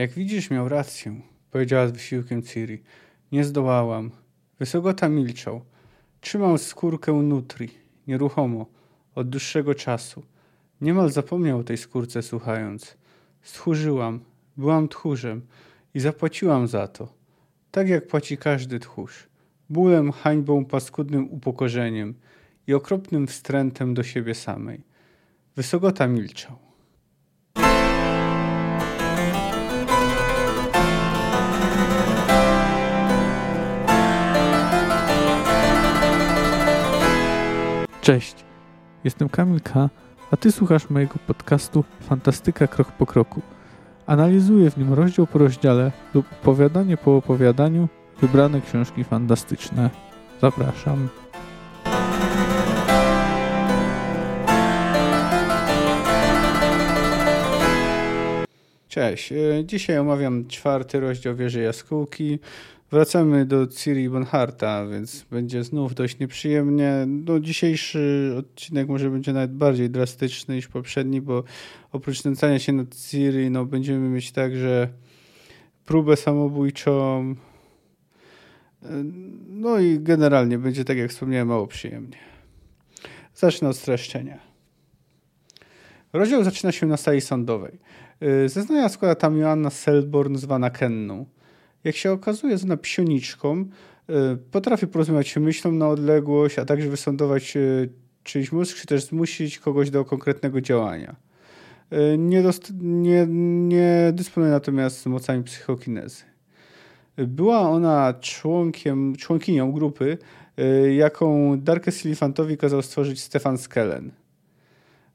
Jak widzisz, miał rację, powiedziała z wysiłkiem Ciri. Nie zdołałam. Wysogota milczał. Trzymał skórkę nutri, nieruchomo, od dłuższego czasu. Niemal zapomniał o tej skórce słuchając. Stchórzyłam, byłam tchórzem i zapłaciłam za to. Tak jak płaci każdy tchórz. Bólem, hańbą, paskudnym upokorzeniem i okropnym wstrętem do siebie samej. Wysogota milczał. Cześć, jestem Kamil K., a Ty słuchasz mojego podcastu Fantastyka Krok po Kroku. Analizuję w nim rozdział po rozdziale lub opowiadanie po opowiadaniu wybrane książki fantastyczne. Zapraszam. Cześć, e, dzisiaj omawiam czwarty rozdział Wieży Jaskółki. Wracamy do Ciri Bonharta, więc będzie znów dość nieprzyjemnie. No, dzisiejszy odcinek może będzie nawet bardziej drastyczny niż poprzedni, bo oprócz nęcania się nad Ciri, no, będziemy mieć także próbę samobójczą. No i generalnie będzie, tak jak wspomniałem, mało przyjemnie. Zacznę od streszczenia. Rozdział zaczyna się na sali sądowej. Zeznania składa tam Joanna Selborn, zwana Kenną. Jak się okazuje, ona psioniczką. E, potrafi porozmawiać się myślą na odległość, a także wysądować e, czyjś mózg, czy też zmusić kogoś do konkretnego działania. E, nie, nie, nie dysponuje natomiast mocami psychokinezy. Była ona członkiem, członkinią grupy, jaką Darkest Elefantowi kazał stworzyć Stefan Skellen.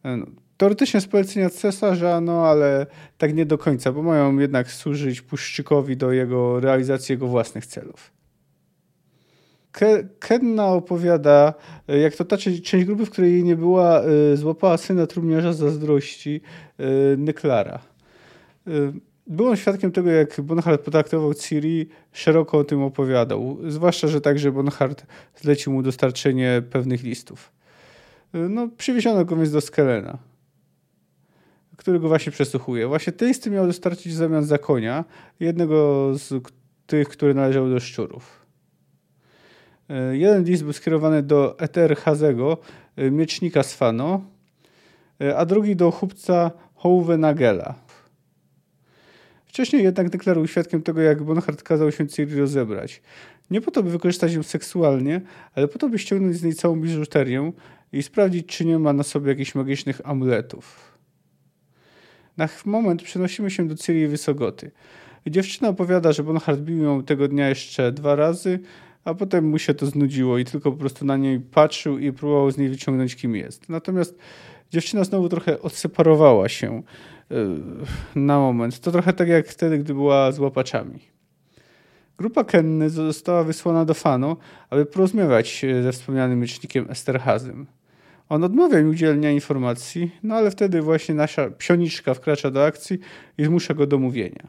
No, teoretycznie z polecenia cesarza, no ale tak nie do końca, bo mają jednak służyć Puszczykowi do jego realizacji jego własnych celów. Kenna opowiada, jak to ta część grupy, w której jej nie była, y, złapała syna trumniarza zazdrości y, Nyklara. Byłem świadkiem tego, jak Bonhart potraktował Ciri, szeroko o tym opowiadał. Zwłaszcza, że także Bonhart zlecił mu dostarczenie pewnych listów. No, przywieziono go więc do Skelena który go właśnie przesłuchuje. Właśnie te listy miał dostarczyć w zamian za konia, jednego z tych, które należały do szczurów. E, jeden list był skierowany do Eter Hazego, e, miecznika Sfano, e, a drugi do chłopca Houvenagela. Wcześniej jednak deklaruł świadkiem tego, jak Bonhart kazał się Ciri rozebrać. Nie po to, by wykorzystać ją seksualnie, ale po to, by ściągnąć z niej całą biżuterię i sprawdzić, czy nie ma na sobie jakichś magicznych amuletów. Na moment przenosimy się do Ciri Wysogoty. Dziewczyna opowiada, że Bonhart bił ją tego dnia jeszcze dwa razy, a potem mu się to znudziło i tylko po prostu na niej patrzył i próbował z niej wyciągnąć, kim jest. Natomiast dziewczyna znowu trochę odseparowała się e, na moment. To trochę tak jak wtedy, gdy była z łapaczami. Grupa Kenny została wysłana do Fano, aby porozmawiać ze wspomnianym miecznikiem Esterhazem. On odmawia mi udzielenia informacji, no ale wtedy właśnie nasza psioniczka wkracza do akcji i zmusza go do mówienia.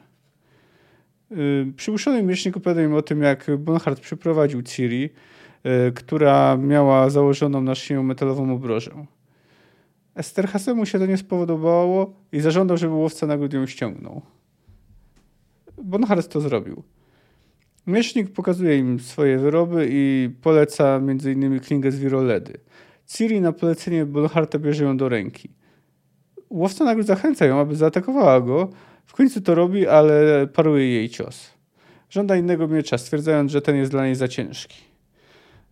Yy, przymuszony miecznik opowiada im o tym, jak Bonhart przyprowadził Ciri, yy, która miała założoną na szyję metalową obrożę. Esterhasemu się to nie spodobało i zażądał, żeby łowca nagród ją ściągnął. Bonhart to zrobił. Miecznik pokazuje im swoje wyroby i poleca m.in. klingę z wiroledy – Ciri na polecenie Bonharta bierze ją do ręki. Łowca nagród zachęca ją, aby zaatakowała go. W końcu to robi, ale paruje jej cios. Żąda innego miecza, stwierdzając, że ten jest dla niej za ciężki.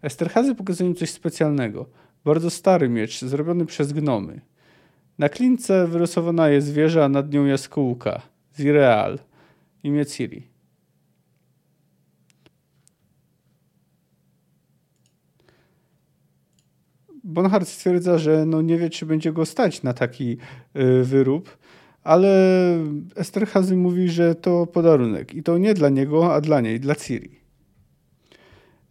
Esterhazy pokazuje im coś specjalnego. Bardzo stary miecz, zrobiony przez gnomy. Na klince wyrysowana jest wieża, a nad nią jaskółka. Zireal. Imię Ciri. Bonhart stwierdza, że no nie wie, czy będzie go stać na taki y, wyrób, ale Esterhazy mówi, że to podarunek i to nie dla niego, a dla niej, dla Ciri.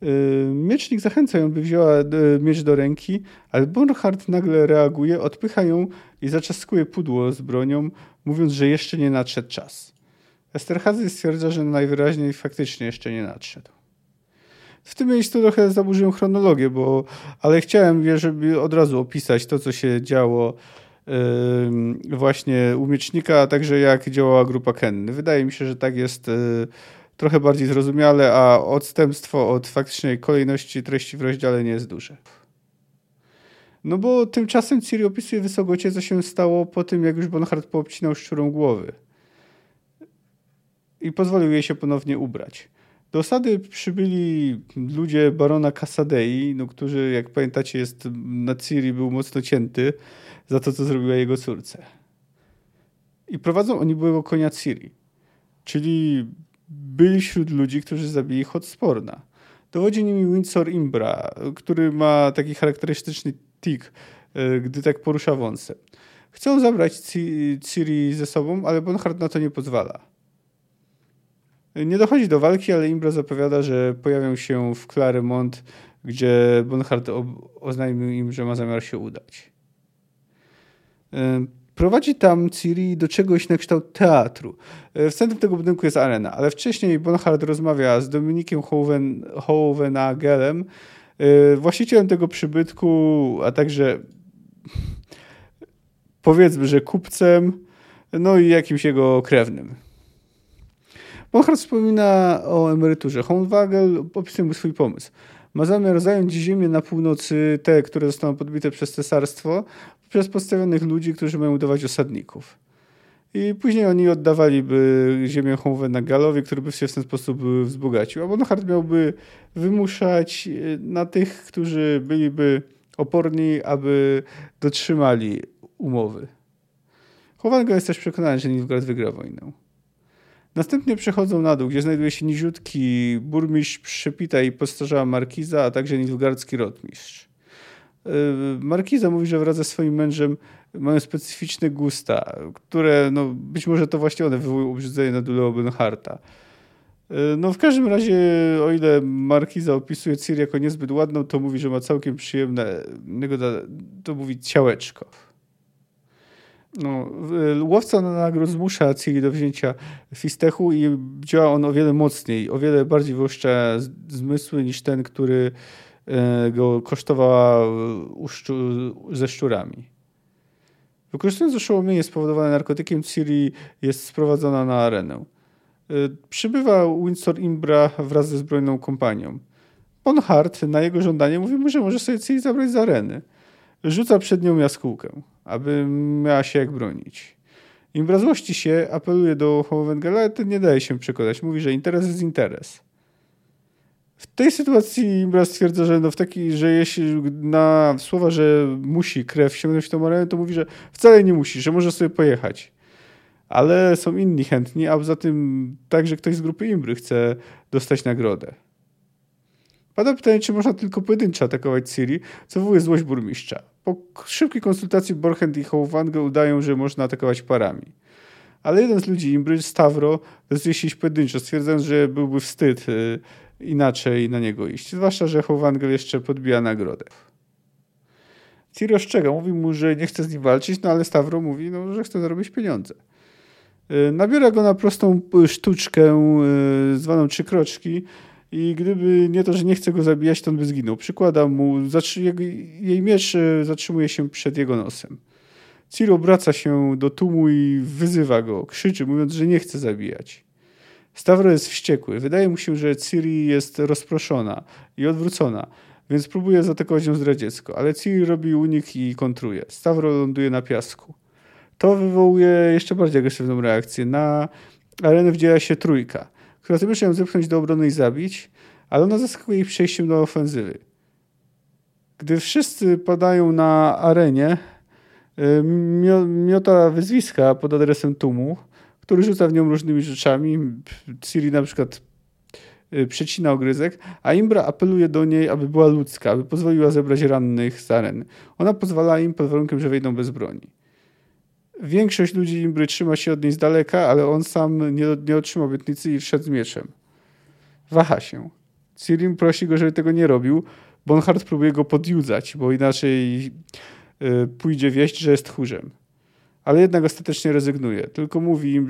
Y, miecznik zachęca ją, by wzięła y, miecz do ręki, ale Bonhart nagle reaguje, odpycha ją i zaczaskuje pudło z bronią, mówiąc, że jeszcze nie nadszedł czas. Esterhazy stwierdza, że najwyraźniej faktycznie jeszcze nie nadszedł w tym miejscu trochę zaburzyłem chronologię, bo, ale chciałem, żeby od razu opisać to, co się działo właśnie umiecznika, a także jak działała grupa Kenny. Wydaje mi się, że tak jest trochę bardziej zrozumiale, a odstępstwo od faktycznej kolejności treści w rozdziale nie jest duże. No bo tymczasem Ciri opisuje wysokocie, co się stało po tym, jak już Bonhart poobcinał szczurą głowy. I pozwolił jej się ponownie ubrać. Do osady przybyli ludzie barona Casadei, no, którzy, jak pamiętacie, jest na Ciri był mocno cięty za to, co zrobiła jego córce. I prowadzą oni byłego konia Ciri, czyli byli wśród ludzi, którzy zabili Hotsporna. Dowodzi nimi Windsor Imbra, który ma taki charakterystyczny tik, e, gdy tak porusza wąsem. Chcą zabrać Ciri ze sobą, ale Bonhart na to nie pozwala. Nie dochodzi do walki, ale Imbra zapowiada, że pojawią się w Claremont, gdzie Bonhart oznajmił im, że ma zamiar się udać. E, prowadzi tam Ciri do czegoś na kształt teatru. E, w centrum tego budynku jest arena, ale wcześniej Bonhart rozmawia z Dominikiem Hoven, Hovenagelem, e, właścicielem tego przybytku, a także powiedzmy, że kupcem, no i jakimś jego krewnym. Bonhart wspomina o emeryturze. Hohenwagel opisuje mu swój pomysł. Ma zamiar zająć ziemię na północy, te, które zostaną podbite przez cesarstwo, przez postawionych ludzi, którzy mają udawać osadników. I później oni oddawaliby ziemię Galowi, który by się w ten sposób wzbogacił. A Bonhart miałby wymuszać e, na tych, którzy byliby oporni, aby dotrzymali umowy. Hohengal jest też przekonany, że Nilfgaard wygra wojnę. Następnie przechodzą na dół, gdzie znajduje się niziutki burmistrz Przepita i postarzała markiza, a także nilfgaardzki rotmistrz. Y, markiza mówi, że wraz ze swoim mężem mają specyficzne gusta, które no, być może to właśnie one wywołują obrzydzenie na dule Obenharta. Y, no w każdym razie, o ile Markiza opisuje Ciri jako niezbyt ładną, to mówi, że ma całkiem przyjemne, to mówi ciałeczko. No, łowca na nagród zmusza Ciri do wzięcia fistechu i działa on o wiele mocniej, o wiele bardziej wyłuszcza zmysły niż ten, który e, go kosztowała ze szczurami. Wykorzystując oszołomienie spowodowane narkotykiem, Ciri jest sprowadzona na arenę. E, przybywa Windsor Imbra wraz ze zbrojną kompanią. Bonhart na jego żądanie mówi mu, że może sobie Ciri zabrać z areny. Rzuca przed nią jaskółkę aby miała się jak bronić. Im złości się, apeluje do Hołowengela, ale ten nie daje się przekonać. Mówi, że interes jest interes. W tej sytuacji Imbra stwierdza, że, no w taki, że jeśli na słowa, że musi krew sięgnąć tą arenę, to mówi, że wcale nie musi, że może sobie pojechać. Ale są inni chętni, a poza tym także ktoś z grupy Imbry chce dostać nagrodę. Pada pytanie, czy można tylko pojedynczo atakować Ciri, co wywołuje złość burmistrza. Po szybkiej konsultacji Borchend i Hołwangę udają, że można atakować parami. Ale jeden z ludzi, Imbry Stavro, decyduje się iść pojedynczo, stwierdzając, że byłby wstyd y, inaczej na niego iść. Zwłaszcza, że Hołwangel jeszcze podbija nagrodę. Ciri ostrzega, mówi mu, że nie chce z nim walczyć, no ale Stavro mówi, no, że chce zarobić pieniądze. Y, nabiera go na prostą sztuczkę y, zwaną trzy kroczki, i gdyby nie to, że nie chce go zabijać, to on by zginął. Przykłada mu, jej miecz e, zatrzymuje się przed jego nosem. Ciri obraca się do tłumu i wyzywa go, krzyczy, mówiąc, że nie chce zabijać. Stavro jest wściekły. Wydaje mu się, że Ciri jest rozproszona i odwrócona, więc próbuje zaatakować ją zdradziecko, ale Ciri robi unik i kontruje. Stavro ląduje na piasku. To wywołuje jeszcze bardziej agresywną reakcję. Na arenę wdziela się trójka która zamierza ją zepchnąć do obrony i zabić, ale ona zaskakuje ich przejściem do ofensywy. Gdy wszyscy padają na arenie, y, miota wyzwiska pod adresem Tumu, który rzuca w nią różnymi rzeczami. Ciri na przykład y, przecina ogryzek, a Imbra apeluje do niej, aby była ludzka, aby pozwoliła zebrać rannych z areny. Ona pozwala im pod warunkiem, że wejdą bez broni. Większość ludzi Imbry trzyma się od niej z daleka, ale on sam nie, nie otrzymał obietnicy i wszedł z mieczem. Waha się. Cirim prosi go, żeby tego nie robił. Bonhart próbuje go podjudzać, bo inaczej y, pójdzie wieść, że jest tchórzem. Ale jednak ostatecznie rezygnuje. Tylko mówi,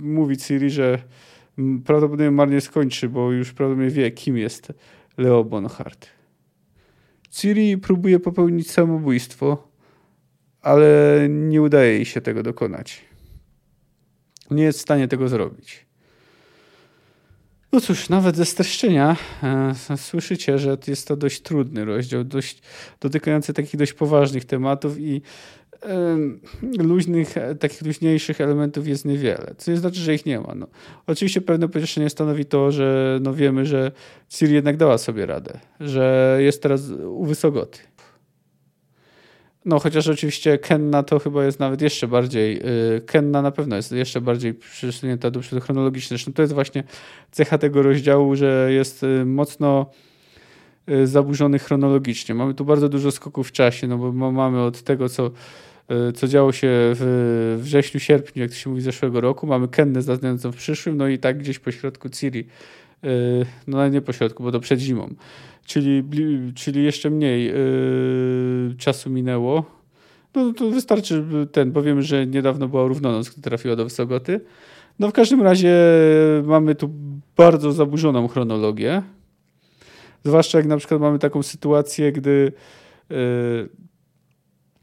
mówi Ciri, że prawdopodobnie marnie skończy, bo już prawdopodobnie wie, kim jest Leo Bonhart. Ciri próbuje popełnić samobójstwo, ale nie udaje jej się tego dokonać. Nie jest w stanie tego zrobić. No cóż, nawet ze streszczenia e, słyszycie, że jest to dość trudny rozdział, dość dotykający takich dość poważnych tematów i e, luźnych, takich luźniejszych elementów jest niewiele. Co nie znaczy, że ich nie ma. No. Oczywiście pewne pocieszenie stanowi to, że no wiemy, że Ciri jednak dała sobie radę, że jest teraz u Wysogoty. No, chociaż oczywiście Kenna to chyba jest nawet jeszcze bardziej, y, Kenna na pewno jest jeszcze bardziej przesunięta do przodu chronologicznie. Zresztą to jest właśnie cecha tego rozdziału, że jest y, mocno y, zaburzony chronologicznie. Mamy tu bardzo dużo skoków w czasie, no bo mamy od tego, co, co działo się w wrześniu, sierpniu, jak to się mówi, zeszłego roku. Mamy Kennę zaznającą w przyszłym, no i tak gdzieś po środku Ciri. No nie po środku, bo to przed zimą czyli, czyli jeszcze mniej yy, czasu minęło. No to wystarczy ten, bo wiemy, że niedawno była równonoc, która trafiła do Wysogoty. No w każdym razie mamy tu bardzo zaburzoną chronologię. Zwłaszcza jak na przykład mamy taką sytuację, gdy yy,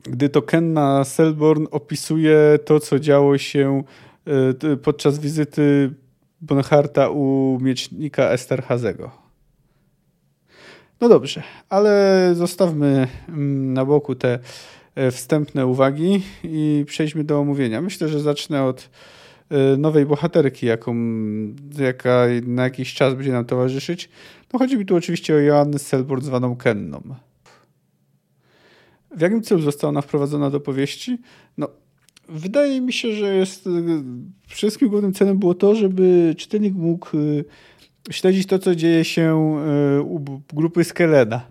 gdy to Kenna Selborn opisuje to, co działo się yy, podczas wizyty Bonharta u miecznika Esterhazego. No dobrze, ale zostawmy mm, na boku te e, wstępne uwagi i przejdźmy do omówienia. Myślę, że zacznę od e, nowej bohaterki, jaką, jaka na jakiś czas będzie nam towarzyszyć. No chodzi mi tu oczywiście o Joannę Selborn zwaną Kenną. W jakim celu została ona wprowadzona do powieści? No, wydaje mi się, że jest e, wszystkim głównym celem było to, żeby czytelnik mógł śledzić to, co dzieje się e, u grupy Skelena.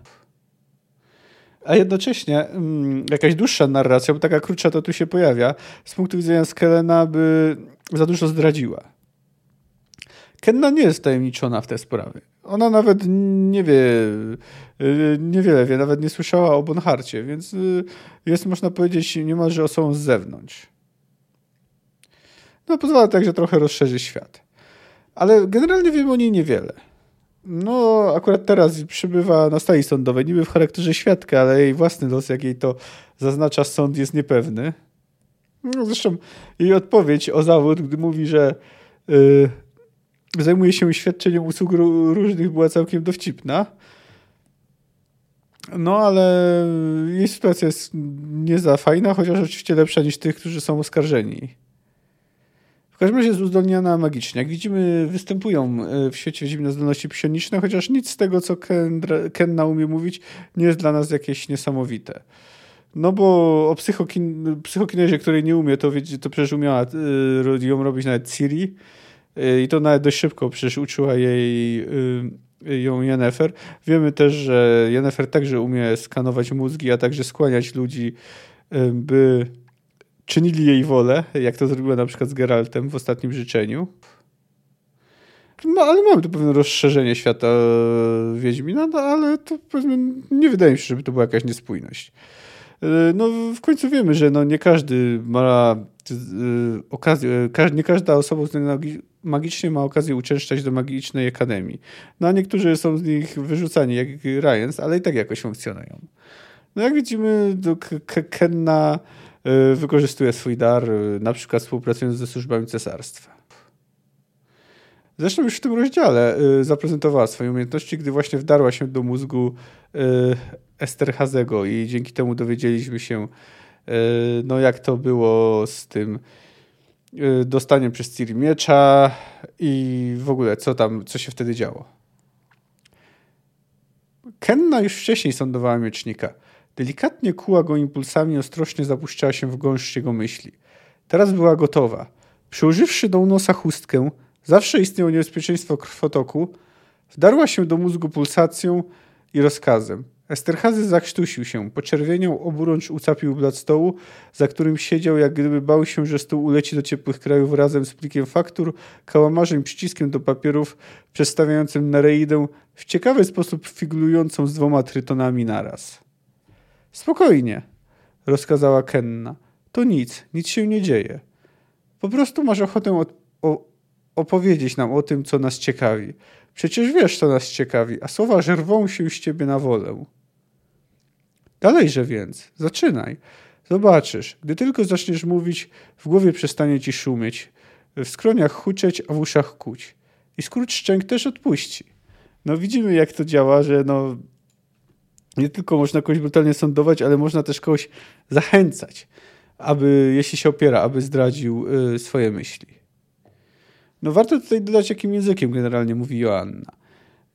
A jednocześnie mm, jakaś dłuższa narracja, bo taka krótsza to tu się pojawia, z punktu widzenia Skelena by za dużo zdradziła. Kenna nie jest tajemniczona w te sprawy. Ona nawet nie wie, e, niewiele wie, nawet nie słyszała o Bonharcie, więc e, jest, można powiedzieć, niemalże osobą z zewnątrz. No, pozwala także trochę rozszerzyć świat. Ale generalnie wiemy o niej niewiele. No, akurat teraz przybywa na stali sądowej, niby w charakterze świadka, ale jej własny los, jak jej to zaznacza sąd, jest niepewny. No, zresztą jej odpowiedź o zawód, gdy mówi, że yy, zajmuje się świadczeniem usług różnych, była całkiem dowcipna. No, ale jej sytuacja jest nie za fajna, chociaż oczywiście lepsza niż tych, którzy są oskarżeni. W każdym razie jest uzdolniona magicznie. Jak widzimy, występują e, w świecie zimne zdolności psioniczne, chociaż nic z tego, co Kendra, Kenna umie mówić, nie jest dla nas jakieś niesamowite. No bo o psychokin psychokinezie, której nie umie, to, to przecież umiała y, ją robić nawet Ciri i to nawet dość szybko przecież uczyła jej y, ją Yennefer. Wiemy też, że Yennefer także umie skanować mózgi, a także skłaniać ludzi, by czynili jej wolę, jak to zrobiła na przykład z Geraltem w ostatnim życzeniu. No, ale mamy tu pewne rozszerzenie świata Wiedźmina, no, ale to powiedzmy, nie wydaje mi się, żeby to była jakaś niespójność. No, w końcu wiemy, że no, nie każdy ma okazję, nie każda osoba magicznie ma okazję uczęszczać do magicznej akademii. No, a niektórzy są z nich wyrzucani, jak Ryans, ale i tak jakoś funkcjonują. No, jak widzimy, Kenna Y, wykorzystuje swój dar, y, na przykład współpracując ze służbami cesarstwa. Zresztą już w tym rozdziale y, zaprezentowała swoje umiejętności, gdy właśnie wdarła się do mózgu Esterhazego i dzięki temu dowiedzieliśmy się, no jak to było z tym dostaniem przez Ciri miecza i w ogóle co tam, co się wtedy działo. Kenna już wcześniej sądowała miecznika – Delikatnie kuła go impulsami, ostrożnie zapuszczała się w gąszcz jego myśli. Teraz była gotowa. Przyłożywszy do nosa chustkę, zawsze istniało niebezpieczeństwo krwotoku, wdarła się do mózgu pulsacją i rozkazem. Esterhazy zakrztusił się, poczerwieniał, oburącz ucapił blat stołu, za którym siedział, jak gdyby bał się, że stół uleci do ciepłych krajów razem z plikiem faktur, kałamarzem przyciskiem do papierów, przestawiającym Nereidę w ciekawy sposób figlującą z dwoma trytonami naraz. Spokojnie, rozkazała Kenna. To nic, nic się nie dzieje. Po prostu masz ochotę o, opowiedzieć nam o tym, co nas ciekawi. Przecież wiesz, co nas ciekawi, a słowa żerwą się z ciebie na wolę. Dalejże więc, zaczynaj. Zobaczysz, gdy tylko zaczniesz mówić, w głowie przestanie ci szumieć, w skroniach huczeć, a w uszach kuć. I skrót szczęk też odpuści. No widzimy, jak to działa, że no nie tylko można kogoś brutalnie sądować, ale można też kogoś zachęcać, aby, jeśli się opiera, aby zdradził y, swoje myśli. No warto tutaj dodać, jakim językiem generalnie mówi Joanna.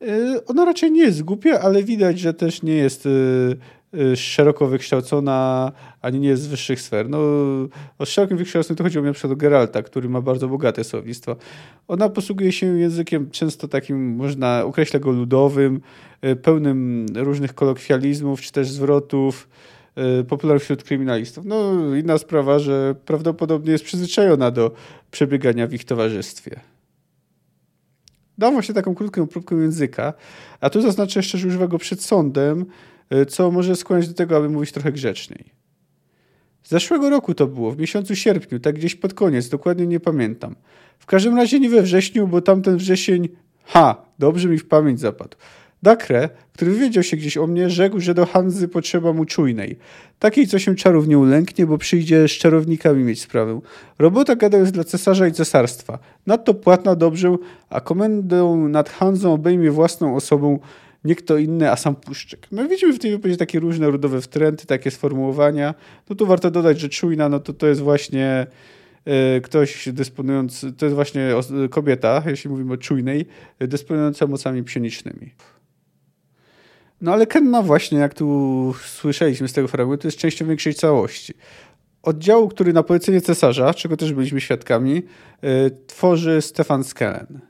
Y, ona raczej nie jest głupia, ale widać, że też nie jest Y, szeroko wykształcona, ani nie z wyższych sfer. No, o szerokim wykształceniu to chodzi o na przykład o Geralta, który ma bardzo bogate słownictwo. Ona posługuje się językiem często takim, można określać go ludowym, y, pełnym różnych kolokwializmów, czy też zwrotów, y, popularnych wśród kryminalistów. No, inna sprawa, że prawdopodobnie jest przyzwyczajona do przebiegania w ich towarzystwie. Dam właśnie taką krótką próbkę języka, a tu zaznaczę jeszcze, że używa go przed sądem, co może skłonić do tego, aby mówić trochę grzeczniej. Z zeszłego roku to było, w miesiącu sierpniu, tak gdzieś pod koniec, dokładnie nie pamiętam. W każdym razie nie we wrześniu, bo tamten wrzesień, ha, dobrze mi w pamięć zapadł. Dakre, który wywiedział się gdzieś o mnie, rzekł, że do Hanzy potrzeba mu czujnej. Takiej, co się czarów nie ulęknie, bo przyjdzie z czarownikami mieć sprawę. Robota gada jest dla cesarza i cesarstwa. Nadto płatna dobrze, a komendę nad Hanzą obejmie własną osobą nie kto inny, a sam Puszczyk. No widzimy w tej wypowiedzi takie różne rodowe wtręty, takie sformułowania. No tu warto dodać, że czujna, no to to jest właśnie e, ktoś dysponujący, to jest właśnie kobieta, jeśli mówimy o czujnej, dysponująca mocami psionicznymi. No ale Kenna właśnie, jak tu słyszeliśmy z tego fragmentu, jest częścią większej całości. Oddziału, który na polecenie cesarza, czego też byliśmy świadkami, e, tworzy Stefan Skellen.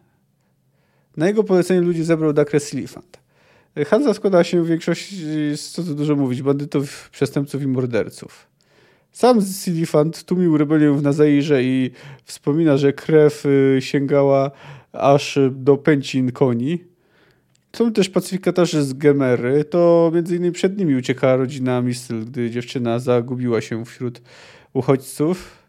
Na jego polecenie ludzi zebrał Dakre Silifant. Hansa składa się w większości, co tu dużo mówić, bandytów, przestępców i morderców. Sam Silifant tłumił rebelię w Nazairze i wspomina, że krew y, sięgała aż do pęcin koni. Są też pacyfikatorzy z Gemery. To między innymi przed nimi uciekała rodzina Mistyl, gdy dziewczyna zagubiła się wśród uchodźców.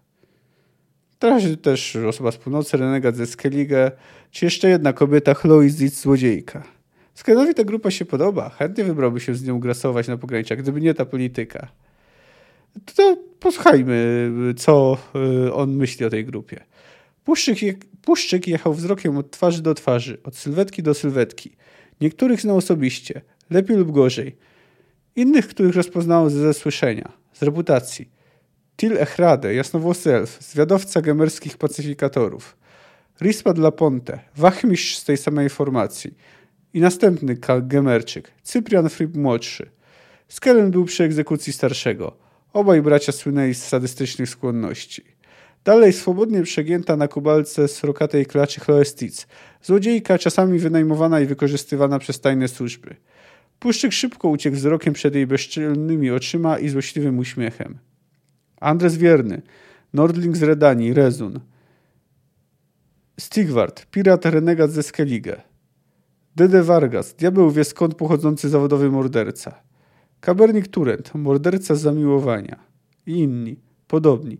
Teraz też osoba z północy, renegat ze Skellige, czy jeszcze jedna kobieta, Chloe Zitz, złodziejka. Skenowi ta grupa się podoba. Chętnie wybrałby się z nią grasować na pograniczach, gdyby nie ta polityka. To posłuchajmy, co y, on myśli o tej grupie. Puszczyk, Puszczyk jechał wzrokiem od twarzy do twarzy, od sylwetki do sylwetki. Niektórych znał osobiście, lepiej lub gorzej. Innych, których rozpoznał ze słyszenia, z reputacji. Til Echrade, jasnowłosy elf, zwiadowca gemerskich pacyfikatorów. Rispa dla Ponte, wachmistrz z tej samej formacji – i następny Gemerczyk, Cyprian Fripp młodszy. Skellen był przy egzekucji starszego. Obaj bracia słynęli z sadystycznych skłonności. Dalej swobodnie przegięta na kubalce srokatej klaczy Chloestic, złodziejka czasami wynajmowana i wykorzystywana przez tajne służby. Puszczyk szybko uciekł wzrokiem przed jej bezczelnymi oczyma i złośliwym uśmiechem. Andres Wierny, Nordling z Redanii, Rezun. Stigward, pirat renegat ze Skellige. Dede Vargas, diabeł wie skąd pochodzący zawodowy morderca. Kabernik Turent, morderca z zamiłowania. I inni, podobni.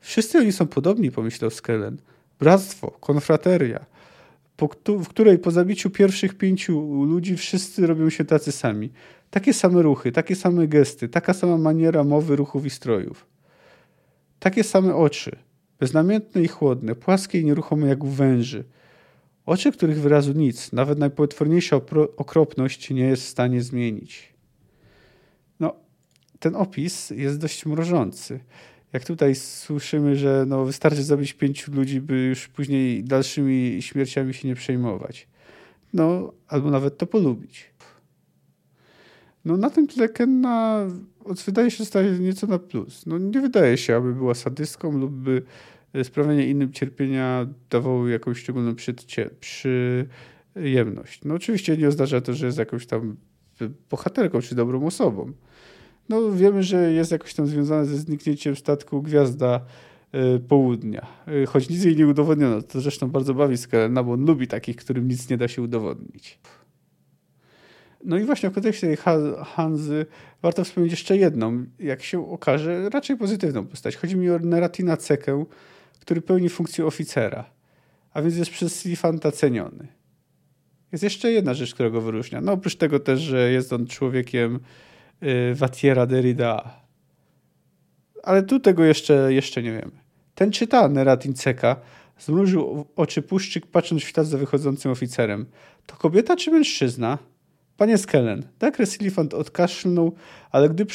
Wszyscy oni są podobni, pomyślał Skellen. Bractwo, konfrateria, w której po zabiciu pierwszych pięciu ludzi wszyscy robią się tacy sami. Takie same ruchy, takie same gesty, taka sama maniera mowy, ruchów i strojów. Takie same oczy, beznamiętne i chłodne, płaskie i nieruchome jak u węży – Oczy, których wyrazu nic, nawet najpotworniejsza okropność nie jest w stanie zmienić. No, ten opis jest dość mrożący. Jak tutaj słyszymy, że no, wystarczy zabić pięciu ludzi, by już później dalszymi śmierciami się nie przejmować. No, albo nawet to polubić. No, na tym tle Kenna wydaje się, staje nieco na plus. No, nie wydaje się, aby była sadystką lub by sprawianie innym cierpienia dawało jakąś szczególną przyjemność. No oczywiście nie oznacza to, że jest jakąś tam bohaterką czy dobrą osobą. No wiemy, że jest jakoś tam związane ze zniknięciem statku Gwiazda y, Południa. Y, choć nic jej nie udowodniono. To zresztą bardzo bawi Skelena, bo on lubi takich, którym nic nie da się udowodnić. No i właśnie w kontekście tej Hanzy warto wspomnieć jeszcze jedną, jak się okaże, raczej pozytywną postać. Chodzi mi o Neratina Cekę, który pełni funkcję oficera, a więc jest przez Silifanta ceniony. Jest jeszcze jedna rzecz, która go wyróżnia. No oprócz tego też, że jest on człowiekiem y, Vatiera Derrida. ale tu tego jeszcze, jeszcze nie wiemy. Ten czyta Neratin Ceka, zmrużył oczy puszczyk, patrząc w świat za wychodzącym oficerem. To kobieta czy mężczyzna? Panie Skellen, Dakres Elefant odkaszlnął, ale gdy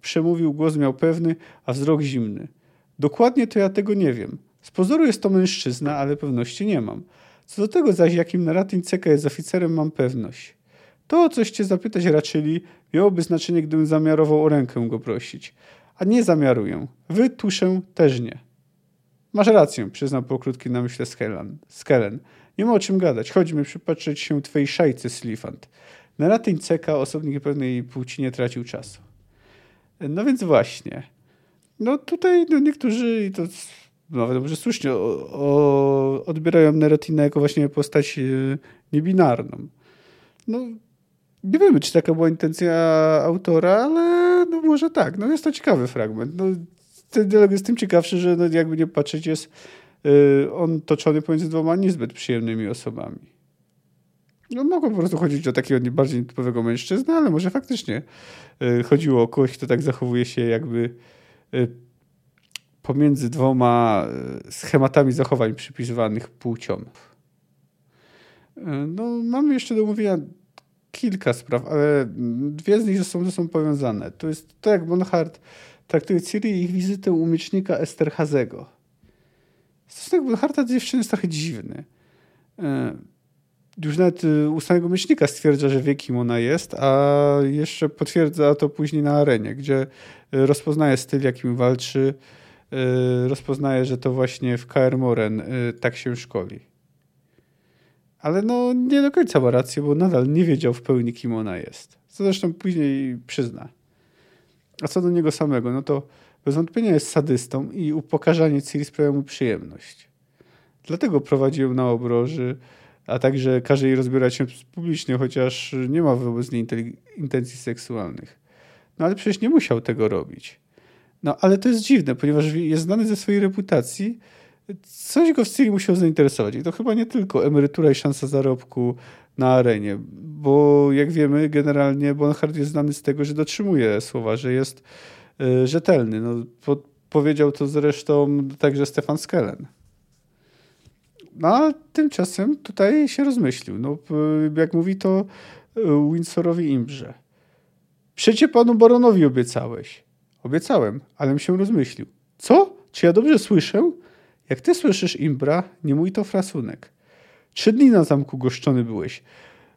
przemówił, głos miał pewny, a wzrok zimny. Dokładnie to ja tego nie wiem. Z pozoru jest to mężczyzna, ale pewności nie mam. Co do tego zaś, jakim Naratin Ceka jest oficerem, mam pewność. To, o coś cię zapytać raczyli, miałoby znaczenie, gdybym zamiarował o rękę go prosić. A nie zamiaruję. Wy, tuszę, też nie. Masz rację, przyznał po krótkiej namyśle Skellen. Nie ma o czym gadać. Chodźmy przypatrzeć się twojej szajce, Slifant. Naratin Ceka, osobnik pewnej płci, nie tracił czasu. No więc właśnie. No tutaj no niektórzy, i to nawet dobrze słusznie, o, o, odbierają Neratina jako właśnie postać e, niebinarną. No, nie wiemy, czy taka była intencja autora, ale no może tak. No jest to ciekawy fragment. No, ten dialog jest tym ciekawszy, że no jakby nie patrzeć, jest yy, on toczony pomiędzy dwoma niezbyt przyjemnymi osobami. No mogło po prostu chodzić o takiego bardziej typowego mężczyznę, ale może faktycznie yy, chodziło o kogoś, kto tak zachowuje się jakby yy, pomiędzy dwoma schematami zachowań przypisywanych płciom. No, mamy jeszcze do mówienia kilka spraw, ale dwie z nich są ze sobą powiązane. To jest to, jak Bonhart traktuje Ciri i ich wizytę u miecznika Esterhazego. Stosunek Bonharta do dziewczyny jest trochę dziwny. E, już nawet e, u samego miecznika stwierdza, że wie, kim ona jest, a jeszcze potwierdza to później na arenie, gdzie e, rozpoznaje styl, jakim walczy, rozpoznaje, że to właśnie w KR Moren tak się szkoli. Ale no nie do końca ma rację, bo nadal nie wiedział w pełni, kim ona jest. Co zresztą później przyzna. A co do niego samego, no to bez wątpienia jest sadystą i upokarzanie Ciri sprawia mu przyjemność. Dlatego prowadzi ją na obroży, a także każe jej rozbierać się publicznie, chociaż nie ma wobec niej intencji seksualnych. No ale przecież nie musiał tego robić. No ale to jest dziwne, ponieważ jest znany ze swojej reputacji, coś go w Ciri musiał zainteresować. I to chyba nie tylko emerytura i szansa zarobku na arenie, bo jak wiemy, generalnie Bonhart jest znany z tego, że dotrzymuje słowa, że jest y, rzetelny. No, po, powiedział to zresztą także Stefan Skellen. No a tymczasem tutaj się rozmyślił. No, jak mówi to y, Windsorowi Imbrze. Przecie panu baronowi obiecałeś. Obiecałem, ale się rozmyślił. Co? Czy ja dobrze słyszę? Jak ty słyszysz, Imbra, nie mój to frasunek. Trzy dni na zamku goszczony byłeś.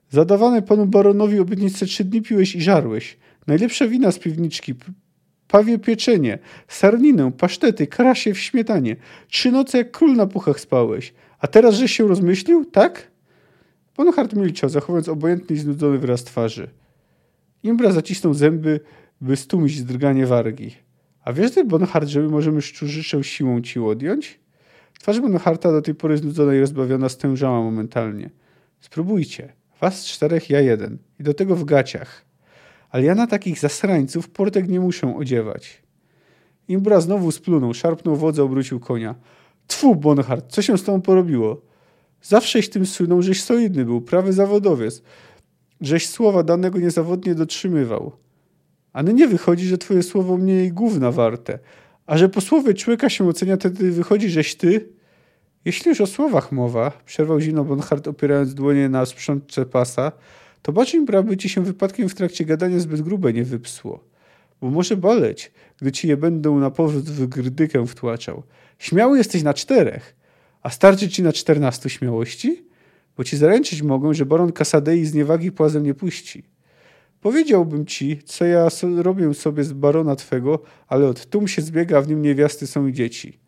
Zadawane panu baronowi obietnice trzy dni piłeś i żarłeś. Najlepsze wina z piwniczki, pawie pieczenie, sarninę, pasztety, krasie w śmietanie. Trzy noce jak król na puchach spałeś. A teraz żeś się rozmyślił, tak? Bonhart milczał, zachowując obojętny i znudzony wyraz twarzy. Imbra zacisnął zęby, by stłumić drganie wargi. A wiesz ty, Bonhart, że my możemy szczurzyszę siłą ci odjąć? Twarz Bonharta do tej pory znudzona i rozbawiona stężała momentalnie. Spróbujcie. Was czterech, ja jeden. I do tego w gaciach. Ale ja na takich zasrańców portek nie muszę odziewać. Imbra znowu splunął, szarpnął wodza, obrócił konia. Tfu, Bonhart, co się z tobą porobiło? Zawsześ tym słynął, żeś solidny był, prawy zawodowiec. Żeś słowa danego niezawodnie dotrzymywał. Ale nie wychodzi, że twoje słowo mniej gówna warte, a że po słowie człowieka się ocenia, wtedy wychodzi, żeś ty. Jeśli już o słowach mowa, przerwał zimno Bonhart opierając dłonie na sprzątce pasa, to baczeń braby ci się wypadkiem w trakcie gadania zbyt grube nie wypsło. Bo może boleć, gdy ci je będą na powrót w grdykę wtłaczał. Śmiały jesteś na czterech, a starczy ci na czternastu śmiałości? Bo ci zaręczyć mogą, że baron Kasadei z niewagi płazem nie puści. Powiedziałbym ci, co ja so, robię sobie z barona twego, ale od tum się zbiega, a w nim niewiasty są i dzieci.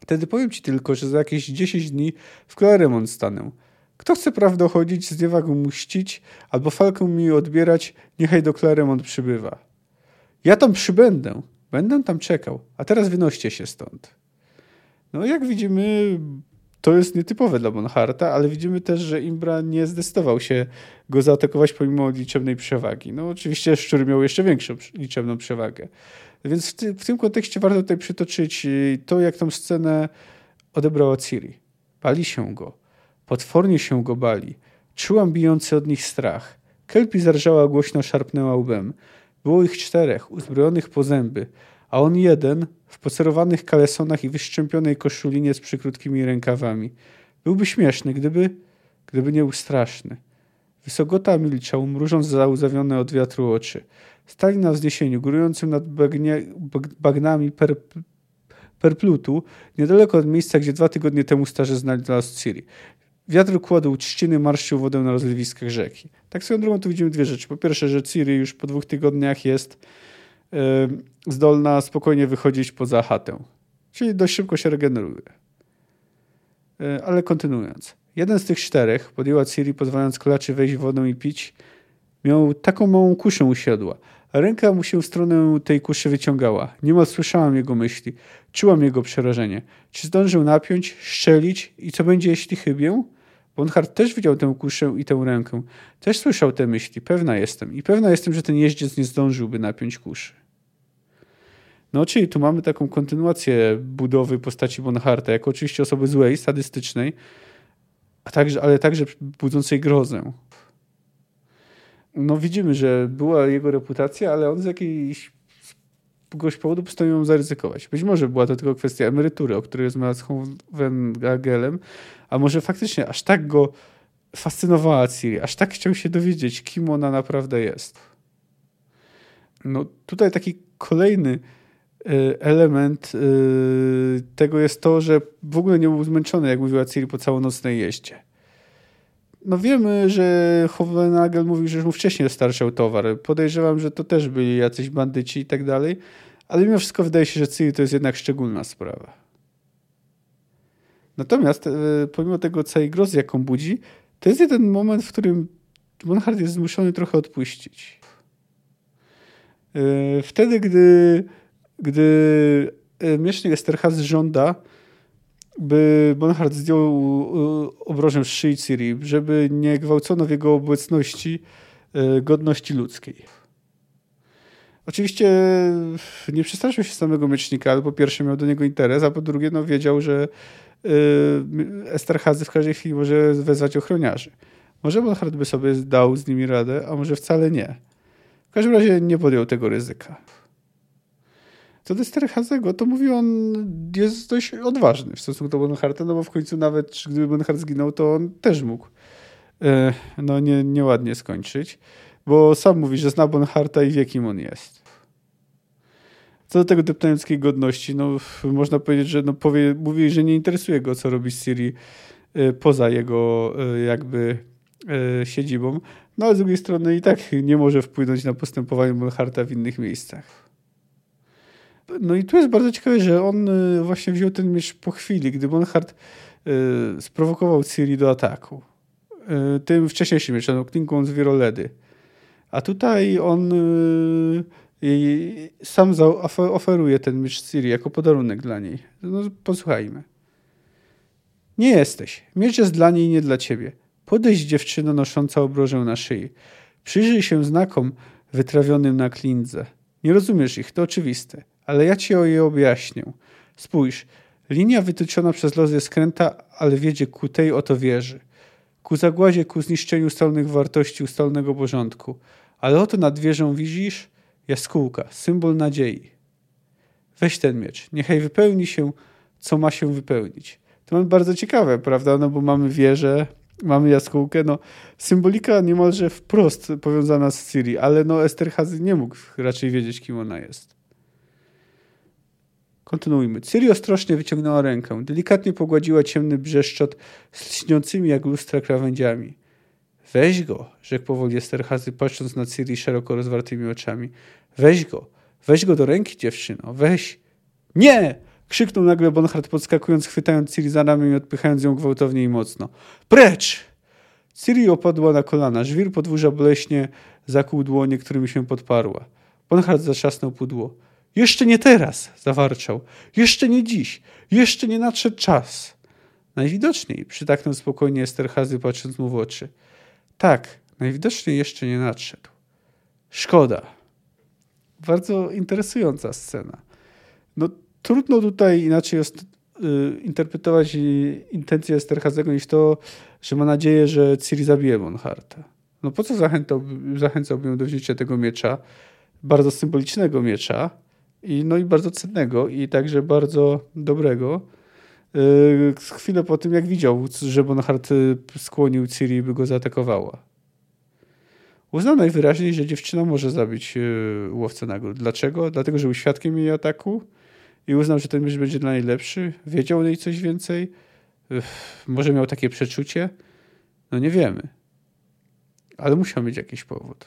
Wtedy powiem ci tylko, że za jakieś dziesięć dni w Claremont stanę. Kto chce prawdę chodzić, z niewagą mu ścić, albo falkę mi odbierać, niechaj do Claremont przybywa. Ja tam przybędę, będę tam czekał, a teraz wynoście się stąd. No jak widzimy, to jest nietypowe dla Bonharta, ale widzimy też, że Imbra nie zdecydował się go zaatakować pomimo liczebnej przewagi. No oczywiście Szczur miał jeszcze większą liczebną przewagę. Więc w, ty, w tym kontekście warto tutaj przytoczyć y, to, jak tą scenę odebrała Ciri. Bali się go. Potwornie się go bali. Czułam bijący od nich strach. Kelpi zarżała głośno, szarpnęła łbem. Było ich czterech, uzbrojonych po zęby, a on jeden w pocerowanych kalesonach i wyszczępionej koszulinie z przykrótkimi rękawami. Byłby śmieszny, gdyby, gdyby nie był straszny. Wysogota milczał, mrużąc załzawione od wiatru oczy. Stali na wzniesieniu, górującym nad bagnie, bagnami per, Perplutu, niedaleko od miejsca, gdzie dwa tygodnie temu starzy znalazł Ciri. Wiatr kładł trzciny, marszczył wodę na rozlewiskach rzeki. Tak swoją drogą tu widzimy dwie rzeczy. Po pierwsze, że Ciri już po dwóch tygodniach jest zdolna spokojnie wychodzić poza chatę. Czyli dość szybko się regeneruje. Yy, ale kontynuując. Jeden z tych czterech podjęła Ciri, pozwalając klaczy wejść wodę i pić. Miał taką małą kuszę u siodła. Ręka mu się w stronę tej kuszy wyciągała. Niemal słyszałam jego myśli. Czułam jego przerażenie. Czy zdążył napiąć, szczelić i co będzie, jeśli chybię? Bonhart też widział tę kuszę i tę rękę. Też słyszał te myśli. Pewna jestem. I pewna jestem, że ten jeździec nie zdążyłby napiąć kuszy. No, czyli tu mamy taką kontynuację budowy postaci Bonharta, jako oczywiście osoby złej, sadystycznej, a także, ale także budzącej grozę no widzimy, że była jego reputacja, ale on z jakiejś jakiegoś powodu postanowił ją zaryzykować. Być może była to tylko kwestia emerytury, o której rozmawiał z Hovengagelem, a może faktycznie aż tak go fascynowała Ciri, aż tak chciał się dowiedzieć, kim ona naprawdę jest. No tutaj taki kolejny y, element y, tego jest to, że w ogóle nie był zmęczony, jak mówiła Ciri, po całonocnej jeździe no wiemy, że Hovenagel mówił, że już mu wcześniej dostarczał towar. Podejrzewam, że to też byli jacyś bandyci i tak dalej, ale mimo wszystko wydaje się, że Ciri to jest jednak szczególna sprawa. Natomiast e, pomimo tego całej grozy, jaką budzi, to jest jeden moment, w którym Bonhart jest zmuszony trochę odpuścić. E, wtedy, gdy, gdy e, miesznik Esterhaz żąda, by Bonhart zdjął obrożę z szyi Ciri, żeby nie gwałcono w jego obecności e, godności ludzkiej. Oczywiście nie przestraszył się samego miecznika, ale po pierwsze miał do niego interes, a po drugie no, wiedział, że e, Esterhazy w każdej chwili może wezwać ochroniarzy. Może Bonhart by sobie dał z nimi radę, a może wcale nie. W każdym razie nie podjął tego ryzyka. Co do Sterhazego, to mówi on jest dość odważny w stosunku do Bonharta, no bo w końcu nawet gdyby Bonhart zginął, to on też mógł e, no nie, nieładnie skończyć, bo sam mówi, że zna Bonharta i wie, kim on jest. Co do tego deptająckiej godności, no można powiedzieć, że no powie, mówi, że nie interesuje go, co robi Siri e, poza jego e, jakby siedzibą, no ale z drugiej strony i tak nie może wpłynąć na postępowanie Bonharta w innych miejscach. No i tu jest bardzo ciekawe, że on y, właśnie wziął ten miecz po chwili, gdy Bonhart y, sprowokował Ciri do ataku. Y, tym wcześniejszym mieczem, no, klinką z Wiroledy. A tutaj on sam oferuje ten miecz Ciri jako podarunek dla niej. No, posłuchajmy. Nie jesteś. Miecz jest dla niej, nie dla ciebie. Podejdź dziewczyno nosząca obrożę na szyi. Przyjrzyj się znakom wytrawionym na klindze. Nie rozumiesz ich, to oczywiste ale ja ci o je objaśnię. Spójrz, linia wytyczona przez los jest skręta, ale wiedzie ku tej oto wieży. Ku zagładzie, ku zniszczeniu ustalnych wartości, ustalnego porządku. Ale oto nad wieżą widzisz jaskółka, symbol nadziei. Weź ten miecz, niechaj wypełni się, co ma się wypełnić. To jest bardzo ciekawe, prawda? No bo mamy wieżę, mamy jaskółkę, no symbolika niemalże wprost powiązana z Ciri, ale no Esterhazy nie mógł raczej wiedzieć, kim ona jest. Kontynuujmy. Ciri ostrożnie wyciągnęła rękę. Delikatnie pogładziła ciemny brzeszczot z lśniącymi jak lustra krawędziami. Weź go, rzekł powoli Esterhazy, patrząc na Ciri szeroko rozwartymi oczami. Weź go. Weź go do ręki, dziewczyno. Weź. Nie! Krzyknął nagle Bonhart, podskakując, chwytając Ciri za ramię i odpychając ją gwałtownie i mocno. Precz! Ciri opadła na kolana. Żwir podwórza boleśnie zakłuł dłonie, którymi się podparła. Bonhart zatrzasnął pudło. Jeszcze nie teraz, zawarczał. Jeszcze nie dziś. Jeszcze nie nadszedł czas. Najwidoczniej, przytaknął spokojnie Esterhazy, patrząc mu w oczy. Tak, najwidoczniej jeszcze nie nadszedł. Szkoda. Bardzo interesująca scena. No, trudno tutaj inaczej jest, y, interpretować intencje Esterhazego niż to, że ma nadzieję, że Ciri zabije Bonharta. No po co zachęcałby, zachęcałby ją do wzięcia tego miecza, bardzo symbolicznego miecza, I, no i bardzo cennego i także bardzo dobrego. Chwilę po tym, jak widział, że Bonhart skłonił Ciri, by go zaatakowała. Uznał najwyraźniej, że dziewczyna może zabić łowcę nagród. Dlaczego? Dlatego, że był świadkiem jej ataku i uznał, że ten mysz będzie dla niej lepszy. Wiedział o niej coś więcej. Może miał takie przeczucie. No nie wiemy. Ale musiał mieć jakiś powód.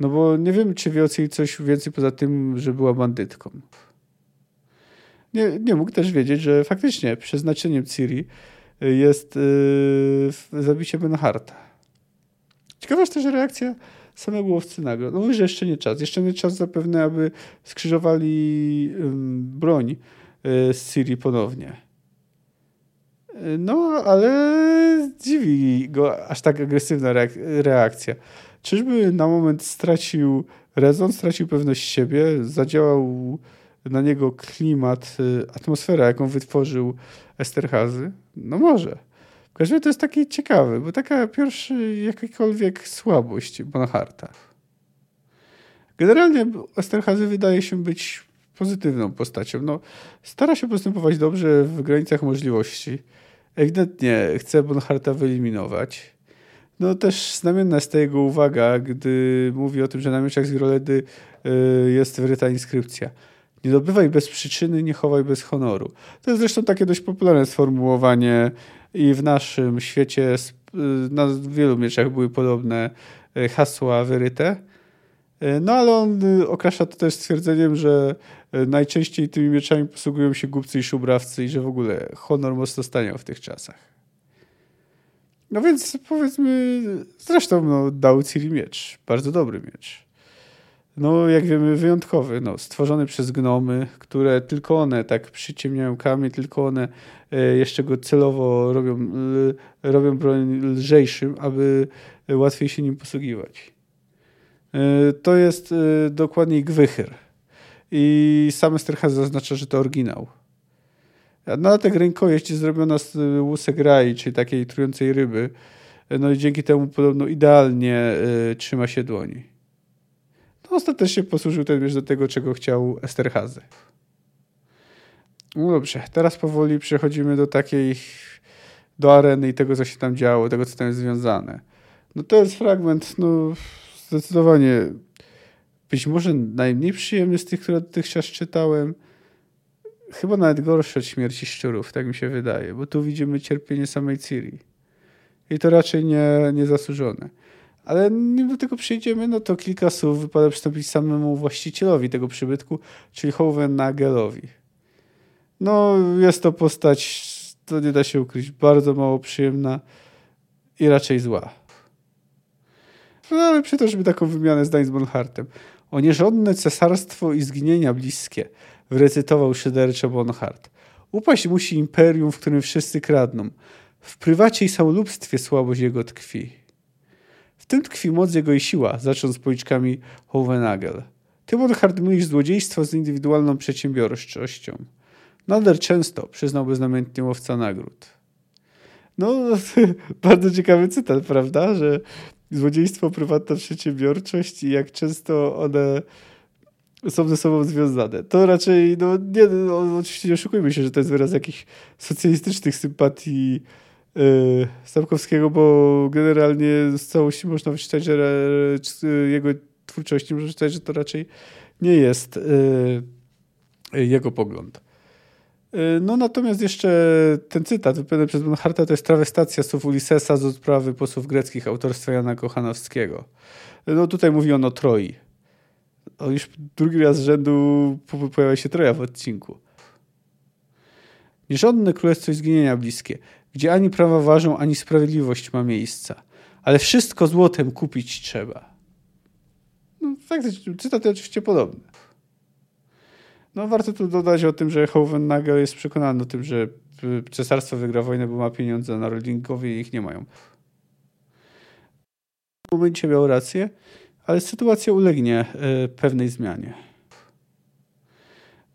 No bo nie wiemy, czy wie o niej coś więcej poza tym, że była bandytką. Nie, nie mógł też wiedzieć, że faktycznie przeznaczeniem Ciri jest yy, zabicie Benharta. Ciekawa jest też reakcja samego łowcy. No mówi, że jeszcze nie czas. Jeszcze nie czas zapewne, aby skrzyżowali yy, broń yy, z Ciri ponownie. No, ale dziwi go aż tak agresywna reakcja. Czyżby na moment stracił rezon, stracił pewność siebie, zadziałał na niego klimat, y, atmosfera, jaką wytworzył Esterhazy? No może. W każdym razie to jest taki ciekawy, bo taka pierwsza jakakolwiek słabość Bonaharta. Generalnie Esterhazy wydaje się być pozytywną postacią. No, stara się postępować dobrze w granicach możliwości. Ewidentnie chce Bonharta wyeliminować. No też znamienna jest ta jego uwaga, gdy mówi o tym, że na mieczach z Wiroledy y, jest wryta inskrypcja. Nie dobywaj bez przyczyny, nie chowaj bez honoru. To jest zresztą takie dość popularne sformułowanie i w naszym świecie y, na wielu mieczach były podobne y, hasła wyryte. No ale on okrasza to też stwierdzeniem, że najczęściej tymi mieczami posługują się głupcy i szubrawcy i że w ogóle honor mocno staniał w tych czasach. No więc powiedzmy, zresztą no, dał Ciri miecz. Bardzo dobry miecz. No, jak wiemy, wyjątkowy, no, stworzony przez gnomy, które tylko one tak przyciemniają kamień, tylko one e, jeszcze go celowo robią, robią broń lżejszym, aby łatwiej się nim posługiwać. E, to jest e, dokładniej gwychyr. I sam Esterhaz zaznacza, że to oryginał. Nalatek rękojeść jest zrobiona z łusek rai, czyli takiej trującej ryby. No i dzięki temu podobno idealnie y, trzyma się dłoni. No ostatecznie posłużył ten wiesz do tego, czego chciał Esterhazy. No dobrze, teraz powoli przechodzimy do takiej, do areny i tego, co się tam działo, tego, co tam jest związane. No to jest fragment, no zdecydowanie być może najmniej przyjemny z tych, które dotychczas czytałem chyba nawet gorsze od śmierci szczurów, tak mi się wydaje, bo tu widzimy cierpienie samej Ciri. I to raczej nie, niezasłużone. Ale nim do tego przyjdziemy, no to kilka słów wypada przystąpić samemu właścicielowi tego przybytku, czyli Hoven Nagelowi. No, jest to postać, to nie da się ukryć, bardzo mało przyjemna i raczej zła. No, ale przytoczmy taką wymianę zdań z Bonhartem. O nierządne cesarstwo i zginienia bliskie – recytował szyderczo Bonhart. Upaść musi imperium, w którym wszyscy kradną. W prywacie i samolubstwie słabość jego tkwi. W tym tkwi moc jego i siła, zaczął policzkami Hovenagel. Ty, Bonhart, mylisz złodziejstwo z indywidualną przedsiębiorczością. Nader często, przyznał beznamiętnie łowca nagród. No, bardzo ciekawy cytat, prawda? Że złodziejstwo, prywatna przedsiębiorczość i jak często one są ze sobą związane. To raczej, no nie, no, oczywiście nie oszukujmy się, że to jest wyraz jakichś socjalistycznych sympatii yy, Sapkowskiego, bo generalnie z całości można wyczytać, że jego twórczości można czytać, że to raczej nie jest yy, jego pogląd. Yy, no natomiast jeszcze ten cytat wypowiedziany przez Bonharta to jest trawestacja słów Ulyssesa z odprawy posłów greckich autorstwa Jana Kochanowskiego. No tutaj mówi on o Troi o, już drugi raz z rzędu pojawia się Troja w odcinku. Nierządne królestwo i zginienia bliskie, gdzie ani prawa ważą, ani sprawiedliwość ma miejsca, ale wszystko złotem kupić trzeba. No, faktycznie, cytaty oczywiście podobne. No, warto tu dodać o tym, że Hohenagel jest przekonany o tym, że cesarstwo wygra wojnę, bo ma pieniądze, a narodnikowie ich nie mają. W momencie miał rację, ale sytuacja ulegnie e, pewnej zmianie.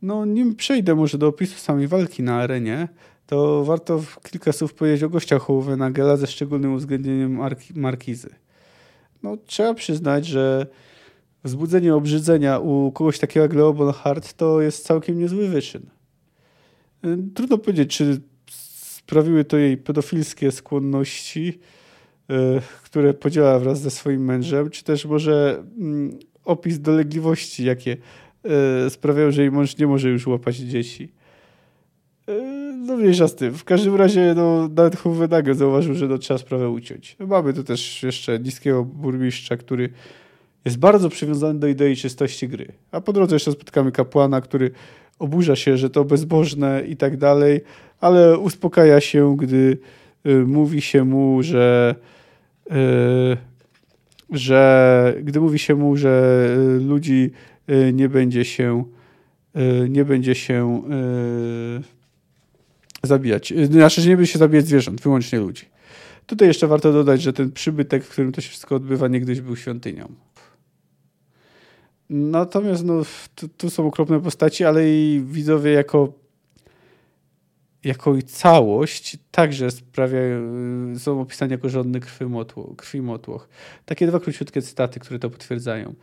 No, nim przejdę może do opisu samej walki na arenie, to warto kilka słów powiedzieć o gościach Hołwenagela ze szczególnym uwzględnieniem markizy. No, trzeba przyznać, że wzbudzenie obrzydzenia u kogoś takiego jak Leo Bonhart to jest całkiem niezły wyczyn. Y, trudno powiedzieć, czy sprawiły to jej pedofilskie skłonności, które podziela wraz ze swoim mężem, czy też może mm, opis dolegliwości, jakie sprawiają, że jej mąż nie może już łapać dzieci. No mniejsza z tym. W każdym razie no, nawet Hovenagel zauważył, że no, trzeba sprawę uciąć. Mamy tu też jeszcze niskiego burmistrza, który jest bardzo przywiązany do idei czystości gry. A po drodze jeszcze spotkamy kapłana, który oburza się, że to bezbożne i tak dalej, ale uspokaja się, gdy y, mówi się mu, że y, że gdy mówi się mu, że y, ludzi y, nie będzie się y, nie będzie się zabijać. Znaczy, że nie będzie się zabijać zwierząt, wyłącznie ludzi. Tutaj jeszcze warto dodać, że ten przybytek, w którym to się wszystko odbywa, niegdyś był świątynią. Natomiast no, tu, tu są okropne postaci, ale i widzowie jako, jako i całość także sprawiają, są opisani jako żadny krwi motłoch. Takie dwa króciutkie cytaty, które to potwierdzają.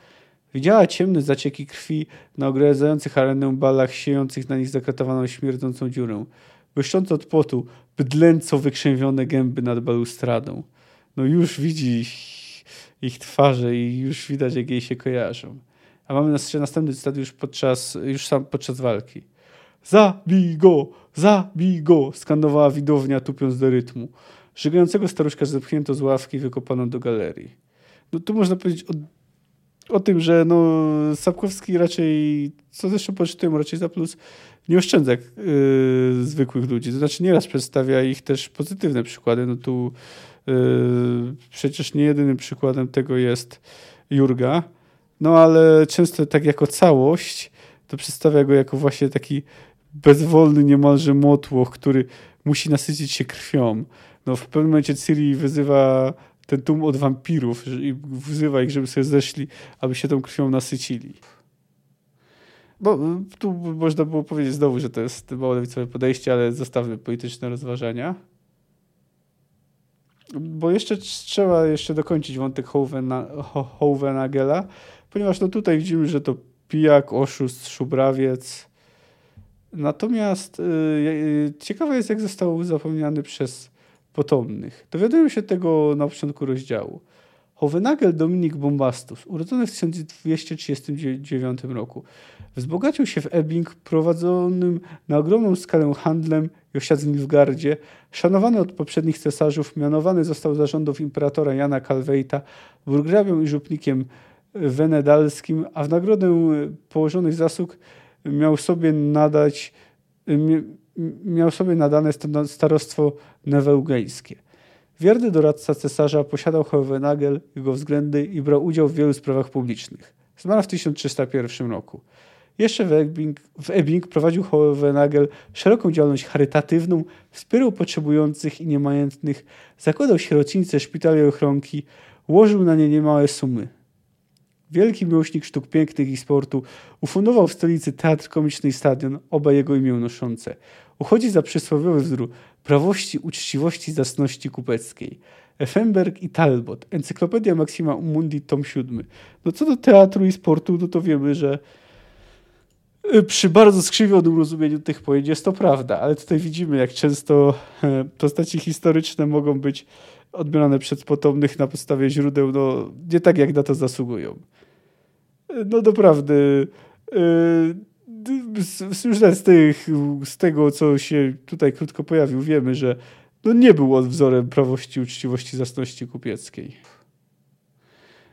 Widziała ciemne zacieki krwi na ogradzających arenę balach, siejących na nich zakratowaną śmierdzącą dziurę błyszczące od potu, bydlęco wykrzęwione gęby nad balustradą. No już widzi ich, ich twarze i już widać, jak jej się kojarzą. A mamy następny cytat już podczas, już sam podczas walki. Zabij go! Zabij go! skandowała widownia, tupiąc do rytmu. Żygającego staruszka zepchnięto z ławki wykopano do galerii. No tu można powiedzieć o, o tym, że no, Sapkowski raczej, co zresztą poczytałem, raczej za plus, nie oszczędza yy, zwykłych ludzi. To znaczy nieraz przedstawia ich też pozytywne przykłady. No tu yy, przecież nie jedynym przykładem tego jest Jurga, no ale często tak jako całość to przedstawia go jako właśnie taki bezwolny niemalże motłoch, który musi nasycić się krwią. No w pewnym momencie Ciri wyzywa ten tłum od wampirów i wzywa ich, żeby sobie zeszli, aby się tą krwią nasycili. Y, tu można było powiedzieć znowu, że to jest mało lewicowe podejście, ale zostawmy polityczne rozważania. Bo jeszcze trzeba jeszcze dokończyć wątek Hovenagela, ponieważ no tutaj widzimy, że to pijak, oszust, szubrawiec. Natomiast yy, ciekawe jest, jak został zapomniany przez potomnych. Dowiadujemy się tego na początku rozdziału. Hovenagel Dominik Bombastus, urodzony w 1239 roku, wzbogacił się w Ebbing prowadzonym na ogromną skalę handlem i osiadł w Nilfgardzie. Szanowany od poprzednich cesarzów, mianowany został zarządów imperatora Jana Kalwejta burgrabią i żupnikiem wenedalskim, a w nagrodę położonych zasług miał sobie nadać miał sobie nadane starostwo newełgejskie. Wierny doradca cesarza posiadał Hohenagel, jego względy i brał udział w wielu sprawach publicznych. Zmarł w 1301 roku. Jeszcze w Ebbing, w prowadził Hohenagel szeroką działalność charytatywną, wspierał potrzebujących i niemajętnych, zakładał sierocińce, szpitale i ochronki, łożył na nie niemałe sumy. Wielki miłośnik sztuk pięknych i sportu, ufundował w stolicy teatr komiczny i stadion, oba jego imię noszące. Uchodzi za przysłowiowy wzór prawości, uczciwości, zasności kupeckiej. Effenberg i Talbot, Encyklopedia Maxima Mundi, tom 7. No co do teatru i sportu, no to wiemy, że y, przy bardzo skrzywionym rozumieniu tych pojęć jest to prawda, ale tutaj widzimy, jak często e, postaci historyczne mogą być odbierane przez potomnych na podstawie źródeł, no nie tak jak na to zasługują. No doprawdy, już z, tych, z tego, co się tutaj krótko pojawił, wiemy, że no nie był on wzorem prawości, uczciwości, zasności kupieckiej.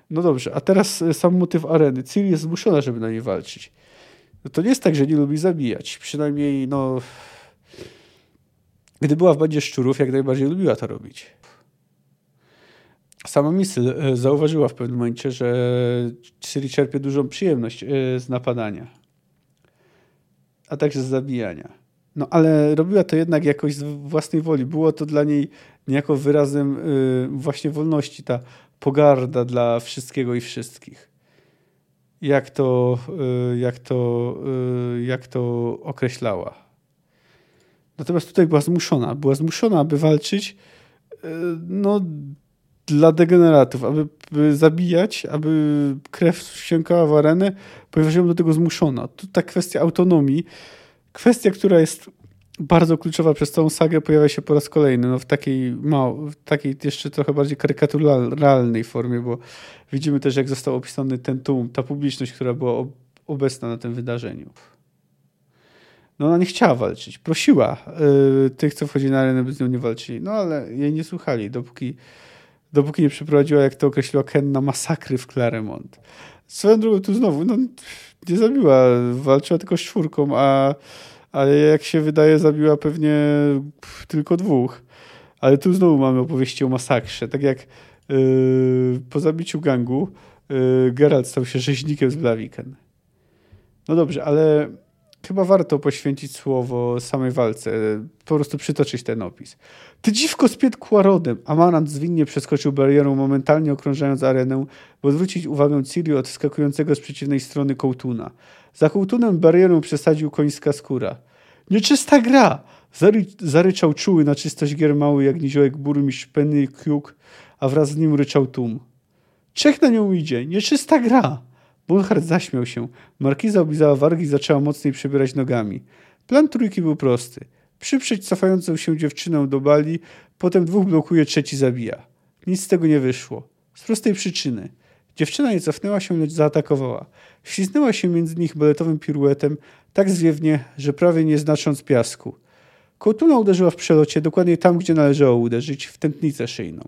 No dobrze, a teraz e, sam motyw areny. Ciri jest zmuszona, żeby na niej walczyć. No to nie jest tak, że nie lubi zabijać. Przynajmniej, no... Gdy była w bandzie szczurów, jak najbardziej lubiła to robić. Sama Misy e, zauważyła w pewnym momencie, że Ciri czerpie dużą przyjemność e, z napadania a także z zabijania. No ale robiła to jednak jakoś z własnej woli. Było to dla niej niejako wyrazem y, właśnie wolności, ta pogarda dla wszystkiego i wszystkich. Jak to, jak to, jak to określała. Natomiast tutaj była zmuszona. Była zmuszona, aby walczyć no, dla degeneratów, aby zabijać, aby krew wsiąkała w arenę, ponieważ ją do tego zmuszona. To ta kwestia autonomii, kwestia, która jest bardzo kluczowa przez całą sagę, pojawia się po raz kolejny, no w takiej, mało, w takiej jeszcze trochę bardziej karykaturalnej formie, bo widzimy też, jak został opisany ten tłum, ta publiczność, która była obecna na tym wydarzeniu. No ona nie chciała walczyć, prosiła yy, tych, co wchodzili na arenę, by z nią nie walczyli, no ale jej nie słuchali, dopóki dopóki nie przeprowadziła, jak to określiła Ken, na masakry w Claremont. Swoją drogą tu znowu, no, nie zabiła, walczyła tylko z czwórką, a, a jak się wydaje, zabiła pewnie tylko dwóch. Ale tu znowu mamy opowieści o masakrze. Tak jak yy, po zabiciu gangu yy, Geralt stał się rzeźnikiem z Blaviken. No dobrze, ale chyba warto poświęcić słowo samej walce, po prostu przytoczyć ten opis. Ty dziwko spięt kłarodem. Amarant zwinnie przeskoczył barierą, momentalnie okrążając arenę, by odwrócić uwagę Ciri od skakującego z przeciwnej strony kołtuna. Za kołtunem barierę przesadził końska skóra. Nieczysta gra! Zary zaryczał czuły na czystość gier mały jak niziołek burmistrz Penny Kruk, a wraz z nim ryczał tłum. Czech na nią idzie! Nieczysta gra! Bunhard zaśmiał się. Markiza oblizała wargi i zaczęła mocniej przebierać nogami. Plan trójki był prosty. Przyprzeć cofającą się dziewczynę do bali, potem dwóch blokuje, trzeci zabija. Nic z tego nie wyszło. Z prostej przyczyny. Dziewczyna nie cofnęła się, lecz zaatakowała. Śliznęła się między nich baletowym piruetem, tak zwiewnie, że prawie nie znacząc piasku. Kołtuna uderzyła w przelocie dokładnie tam, gdzie należało uderzyć, w tętnicę szyjną.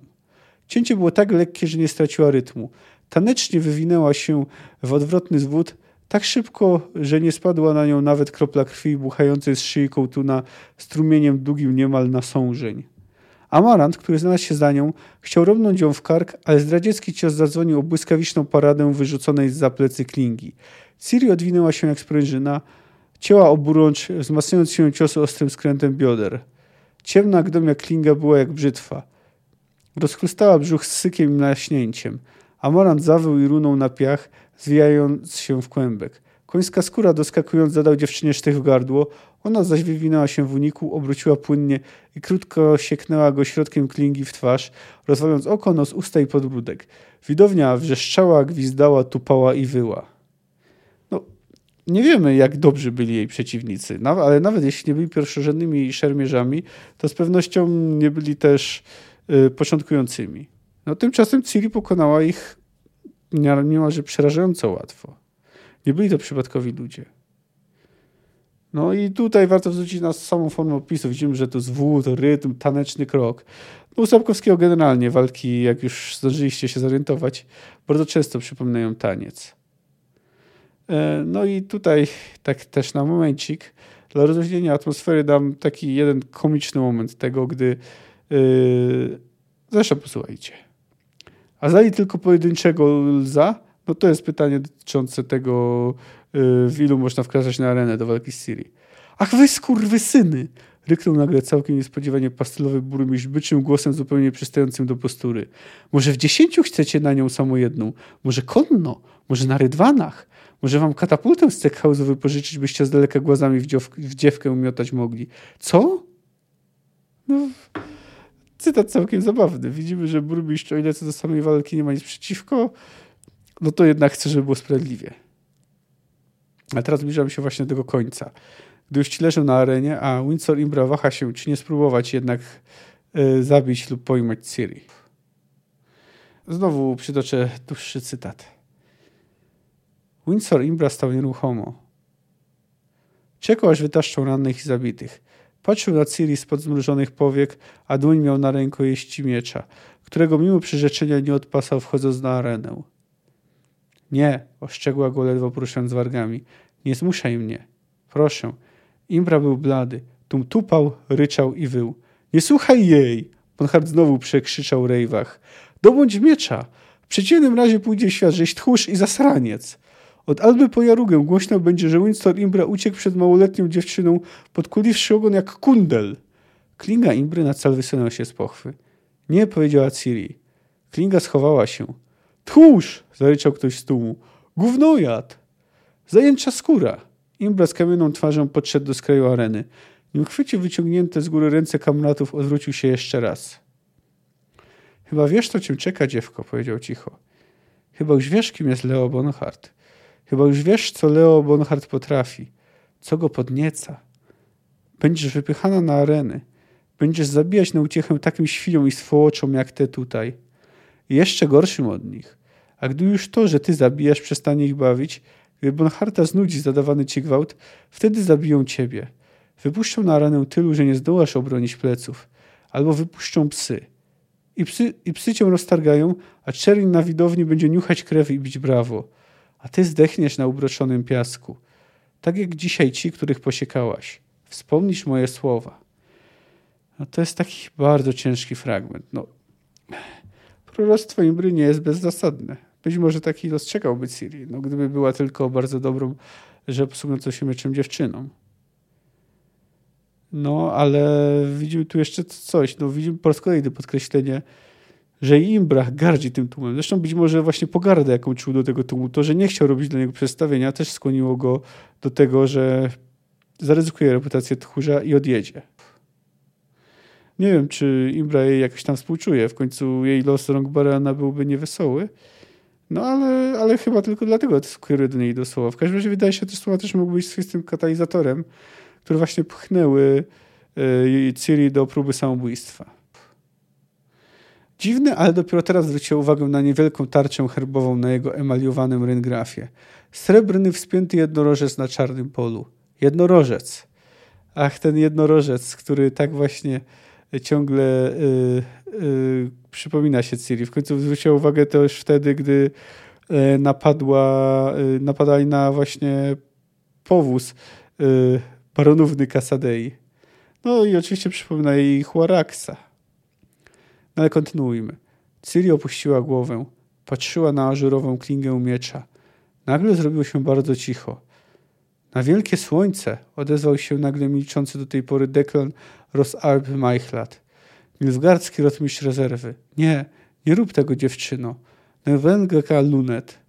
Cięcie było tak lekkie, że nie straciła rytmu. Tanecznie wywinęła się w odwrotny zwód, tak szybko, że nie spadła na nią nawet kropla krwi buchającej z szyi kołtuna strumieniem długim niemal na sążeń. Amarant, który znalazł się za nią, chciał robnąć ją w kark, ale zdradziecki cios zadzwonił o błyskawiczną paradę wyrzuconej z za plecy klingi. Ciri odwinęła się jak sprężyna, cięła oburącz, wzmacniając się ciosu ostrym skrętem bioder. Ciemna gdomia klinga była jak brzytwa. Rozchlustała brzuch z sykiem i naśnięciem. Amarant zawył i runął na piach, zwijając się w kłębek. Końska skóra doskakując zadał dziewczynie sztych w gardło, ona zaś wywinęła się w uniku, obróciła płynnie i krótko sieknęła go środkiem klingi w twarz, rozwalając oko, nos, usta i podbródek. Widownia wrzeszczała, gwizdała, tupała i wyła. No, nie wiemy, jak dobrzy byli jej przeciwnicy, ale nawet jeśli nie byli pierwszorzędnymi szermierzami, to z pewnością nie byli też y, początkującymi. No, tymczasem Ciri pokonała ich niemalże przerażająco łatwo. Nie byli to przypadkowi ludzie. No i tutaj warto zwrócić na samą formę opisu. Widzimy, że to zwód, rytm, taneczny krok. No u Sapkowskiego generalnie walki, jak już zdążyliście się zorientować, bardzo często przypominają taniec. E, no i tutaj tak też na momencik dla rozluźnienia atmosfery dam taki jeden komiczny moment tego, gdy yy, zresztą posłuchajcie. A zali tylko pojedynczego lza? No to jest pytanie dotyczące tego, y, w ilu można wkraczać na arenę do walki z Siri. Ach wy skurwysyny! Ryknął nagle całkiem niespodziewanie pastelowy burmistrz byczym głosem zupełnie przystającym do postury. Może w dziesięciu chcecie na nią samą jedną? Może konno? Może na rydwanach? Może wam katapultę z Ceckhausu wypożyczyć, byście z daleka głazami w, w dziewkę miotać mogli? Co? No, cytat całkiem zabawny. Widzimy, że burmistrz, o ile co do samej walki nie ma nic przeciwko, no to jednak chce, żeby było sprawiedliwie. A teraz zbliżamy się właśnie do tego końca. Gdy już ci leżą na arenie, a Windsor Imbra waha się, czy nie spróbować jednak y, zabić lub pojmać Ciri. Znowu przytoczę dłuższy cytat. Windsor Imbra stał nieruchomo. Czekał, aż wytaszczą rannych i zabitych. Patrzył na Ciri spod zmrużonych powiek, a dłoń miał na ręku jeści miecza, którego mimo przyrzeczenia nie odpasał wchodząc na arenę. Nie, ostrzegła go ledwo poruszając wargami. Nie zmuszaj mnie. Proszę. Imbra był blady. Tum tupał, ryczał i wył. Nie słuchaj jej! Bonhard znowu przekrzyczał rejwach. Dobądź miecza! W przeciwnym razie pójdzie świat, żeś tchórz i zasraniec. Od Alby po Jarugę głośno będzie, że Winston Imbra uciekł przed małoletnią dziewczyną, podkuliwszy ogon jak kundel. Klinga Imbry na cal wysunął się z pochwy. Nie, powiedziała Ciri. Klinga schowała się. Tchórz! zaryczał ktoś z tłumu. Gównojad! Zajęcza skóra! Imbra z kamienną twarzą podszedł do skraju areny. Nim chwycił wyciągnięte z góry ręce kamratów, odwrócił się jeszcze raz. Chyba wiesz, co cię czeka, dziewko, powiedział cicho. Chyba już wiesz, kim jest Leo Bonhart. Chyba już wiesz, co Leo Bonhart potrafi, co go podnieca. Będziesz wypychana na areny. Będziesz zabijać na uciechę takim świniom i swołoczom jak te tutaj. Jeszcze gorszym od nich. A gdy już to, że ty zabijasz, przestanie ich bawić, gdy Bonharta znudzi zadawany ci gwałt, wtedy zabiją ciebie. Wypuszczą na arenę tylu, że nie zdołasz obronić pleców. Albo wypuszczą psy. I psy, i psy cię roztargają, a czerń na widowni będzie niuchać krew i bić brawo. A ty zdechniesz na ubroczonym piasku. Tak jak dzisiaj ci, których posiekałaś. Wspomnisz moje słowa. No to jest taki bardzo ciężki fragment. No, proroctwo Imbry nie jest bezzasadne. Być może taki los czekałby Ciri, no, gdyby była tylko bardzo dobrą, że posługującą się mieczem dziewczyną. No, ale widzimy tu jeszcze coś. No, widzimy po raz kolejny podkreślenie, że Imbrach gardzi tym tłumem. Zresztą być może właśnie pogardę, jaką czuł do tego tłumu, to, że nie chciał robić dla niego przedstawienia, też skłoniło go do tego, że zaryzykuje reputację tchórza i odjedzie. Nie wiem, czy Imbra jej jakoś tam współczuje. W końcu jej los rąk Barana byłby niewesoły. No ale, ale chyba tylko dlatego skieruje do niej do słowa. W każdym razie wydaje się, że te słowa też mogły być swoistym katalizatorem, które właśnie pchnęły y, Ciri do próby samobójstwa. Dziwny, ale dopiero teraz zwrócił uwagę na niewielką tarczę herbową na jego emaliowanym ryngrafie. Srebrny, wspięty jednorożec na czarnym polu. Jednorożec. Ach, ten jednorożec, który tak właśnie ciągle y, y, przypomina się Ciri. W końcu zwróciła uwagę też wtedy, gdy y, napadła, napadali na właśnie powóz baronówny Kasadei. No i oczywiście przypomina jej Huaraxa. No ale kontynuujmy. Ciri opuściła głowę. Patrzyła na ażurową klingę miecza. Nagle zrobiło się bardzo cicho. Na wielkie słońce odezwał się nagle milczący do tej pory deklan Rosalb Majchlat. Nilfgardzki rotmistrz rezerwy. Nie, nie rób tego, dziewczyno. Newenga lunet.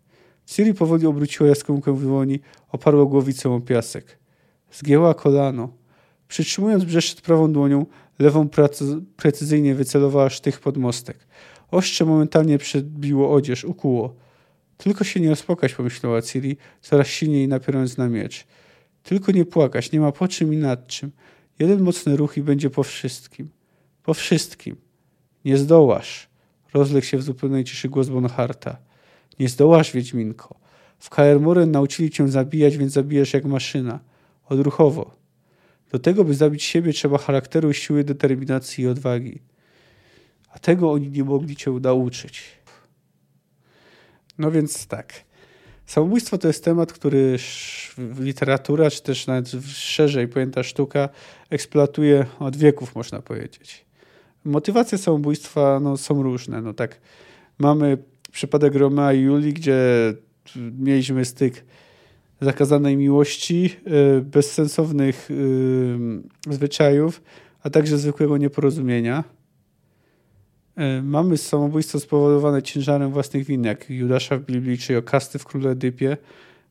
Ciri powoli obróciła jaskółkę w dłoni, oparła głowicę o piasek. Zgięła kolano. Przytrzymując brzeszczet prawą dłonią, lewą precyzyjnie wycelowała sztych pod mostek. Ostrze momentalnie przedbiło odzież, ukuło. Tylko się nie rozpłakać, pomyślała Ciri, coraz silniej napierając na miecz. Tylko nie płakać, nie ma po czym i nad czym. Jeden mocny ruch i będzie po wszystkim. Po wszystkim. Nie zdołasz. Rozległ się w zupełnej ciszy głos Bonharta. Nie zdołasz, Wiedźminko. W Kaer nauczyli cię zabijać, więc zabijesz jak maszyna. Odruchowo. Do tego, by zabić siebie, trzeba charakteru, siły, determinacji i odwagi. A tego oni nie mogli cię nauczyć. No więc tak. Samobójstwo to jest temat, który literatura, czy też nawet szerzej pojęta sztuka, eksploatuje od wieków, można powiedzieć. Motywacje samobójstwa no, są różne. No tak, mamy przypadek Romea i Julii, gdzie mieliśmy styk zakazanej miłości, y, bezsensownych y, zwyczajów, a także zwykłego nieporozumienia. Y, mamy samobójstwo spowodowane ciężarem własnych win, jak Judasza w Biblii, czy Okasty w Królu Edypie.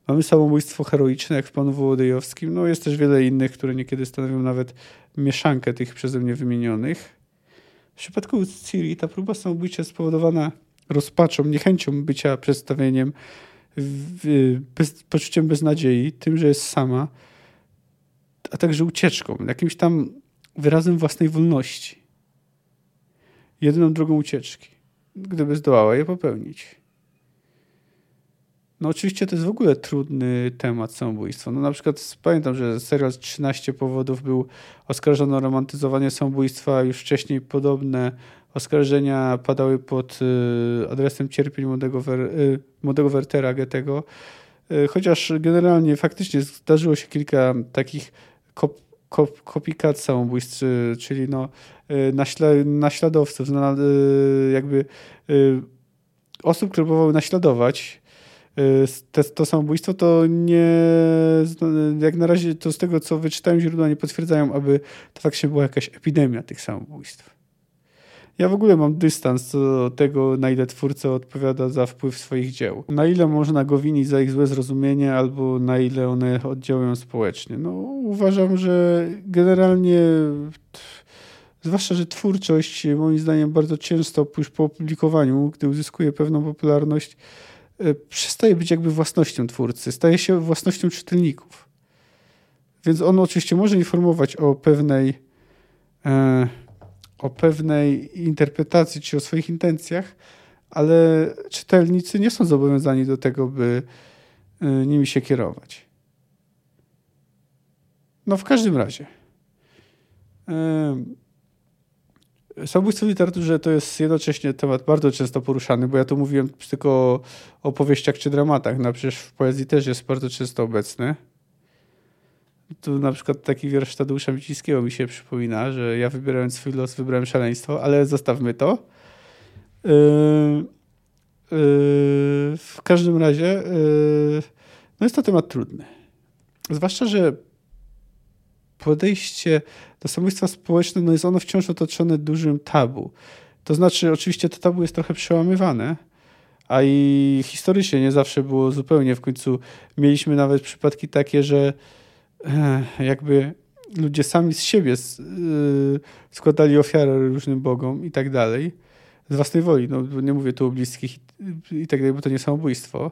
Mamy samobójstwo heroiczne, jak w Panu Wołodyjowskim. No jest też wiele innych, które niekiedy stanowią nawet mieszankę tych przeze mnie wymienionych. W przypadku Ciri ta próba samobójcza spowodowana rozpaczą, niechęcią bycia przedstawieniem, bez, poczuciem beznadziei, tym, że jest sama, a także ucieczką, jakimś tam wyrazem własnej wolności. Jedyną drogą ucieczki, gdyby zdołała je popełnić. No oczywiście to jest w ogóle trudny temat samobójstwa. No na przykład pamiętam, że serial 13 powodów był oskarżony o romantyzowanie samobójstwa, już wcześniej podobne oskarżenia padały pod y, adresem cierpień młodego, Wer, y, młodego Wertera Goethego, y, chociaż generalnie faktycznie zdarzyło się kilka takich kop, kop, kopikat samobójstw, czyli no naśla, naśladowców, jakby osób, które próbowały naśladować to samobójstwo, to nie, jak na razie to z tego, co wyczytałem, źródła nie potwierdzają, aby to faktycznie była jakaś epidemia tych samobójstw. Ja w ogóle mam dystans do tego, na ile twórca odpowiada za wpływ swoich dzieł. Na ile można go winić za ich złe zrozumienie, albo na ile one oddziałują społecznie. No, uważam, że generalnie Zwłaszcza, że twórczość, moim zdaniem, bardzo często już po opublikowaniu, gdy uzyskuje pewną popularność, e, przestaje być jakby własnością twórcy, staje się własnością czytelników. Więc on oczywiście może informować o pewnej, e, o pewnej interpretacji czy o swoich intencjach, ale czytelnicy nie są zobowiązani do tego, by e, nimi się kierować. No w każdym razie. Samobójstwo w literaturze to jest jednocześnie temat bardzo często poruszany, bo ja tu mówiłem tylko o opowieściach czy dramatach, no przecież w poezji też jest bardzo często obecny. Tu na przykład taki wiersz Tadeusza Micińskiego mi się przypomina, że ja wybierając swój los wybrałem szaleństwo, ale zostawmy to. Yy, yy, w każdym razie yy, no jest to temat trudny. Zwłaszcza, że podejście do samobójstwa społecznego no jest ono wciąż otoczone dużym tabu. To znaczy, oczywiście to tabu jest trochę przełamywane, a i historycznie nie zawsze było zupełnie. W końcu mieliśmy nawet przypadki takie, że jakby ludzie sami z siebie y, składali ofiarę różnym bogom i tak dalej. Z własnej woli. No, nie mówię tu o bliskich i tak dalej, bo to nie samobójstwo.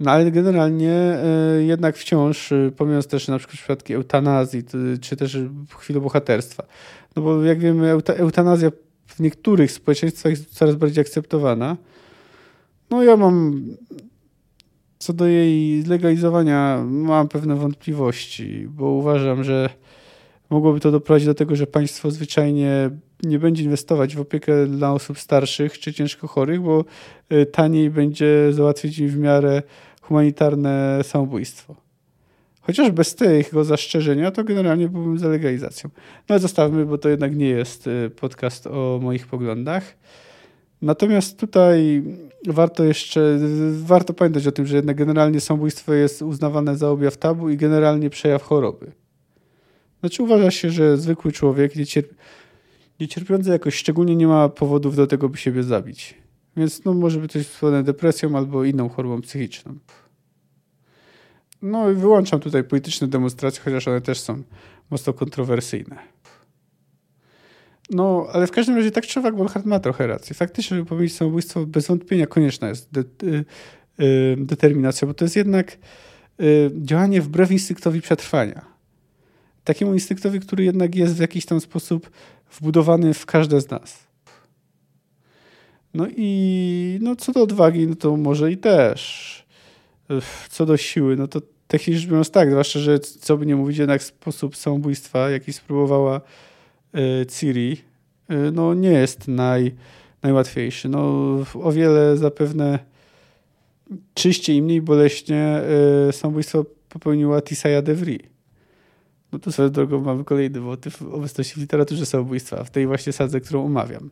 No ale generalnie e, jednak wciąż, e, pomijając też na przykład przypadki eutanazji, czy też chwilę bohaterstwa. No bo jak wiemy, eutanazja w niektórych społeczeństwach jest coraz bardziej akceptowana. No ja mam co do jej zlegalizowania mam pewne wątpliwości, bo uważam, że mogłoby to doprowadzić do tego, że państwo zwyczajnie nie będzie inwestować w opiekę dla osób starszych czy ciężko chorych, bo e, taniej będzie załatwić im w miarę humanitarne samobójstwo. Chociaż bez tego zastrzeżenia, to generalnie byłbym za legalizacją. No ale zostawmy, bo to jednak nie jest y, podcast o moich poglądach. Natomiast tutaj warto jeszcze, warto pamiętać o tym, że jednak generalnie samobójstwo jest uznawane za objaw tabu i generalnie przejaw choroby. Znaczy uważa się, że zwykły człowiek, niecierpiący jakoś szczególnie nie ma powodów do tego, by siebie zabić. Więc no, może być coś spowodowane depresją albo inną chorobą psychiczną. No i wyłączam tutaj polityczne demonstracje, chociaż one też są mocno kontrowersyjne. No, ale w każdym razie tak czy owak Bonhart ma trochę racji. Faktycznie, żeby powiedzieć samobójstwo, bez wątpienia konieczna jest de, y, y, determinacja, bo to jest jednak y, działanie wbrew instynktowi przetrwania. Takiemu instynktowi, który jednak jest w jakiś tam sposób wbudowany w każde z nas. No i no co do odwagi, no to może i też. Co do siły, no to technicznie rzecz biorąc tak, zwłaszcza, że co by nie mówić, jednak sposób samobójstwa, jaki spróbowała Ciri, y, no nie jest naj, najłatwiejszy. No o wiele zapewne czyściej i mniej boleśnie y, samobójstwo popełniła Tisaya Devry. No tu swoją drogą mamy kolejny motyw obecności w literaturze samobójstwa, w tej właśnie sadze, którą omawiam.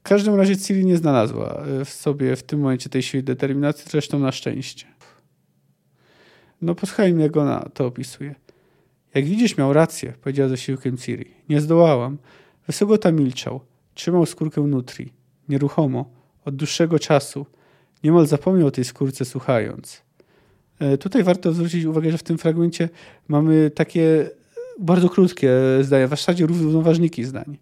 W każdym razie Ciri nie znalazła e, w sobie w tym momencie tej siły determinacji, zresztą na szczęście. No posłuchaj jak ona to opisuje. Jak widzisz, miał rację, powiedziała ze siłkiem Ciri. Nie zdołałam. Wysogota milczał. Trzymał skórkę nutri. Nieruchomo. Od dłuższego czasu. Niemal zapomniał o tej skórce słuchając. E, tutaj warto zwrócić uwagę, że w tym fragmencie mamy takie bardzo krótkie zdania, w zasadzie równoważniki zdań.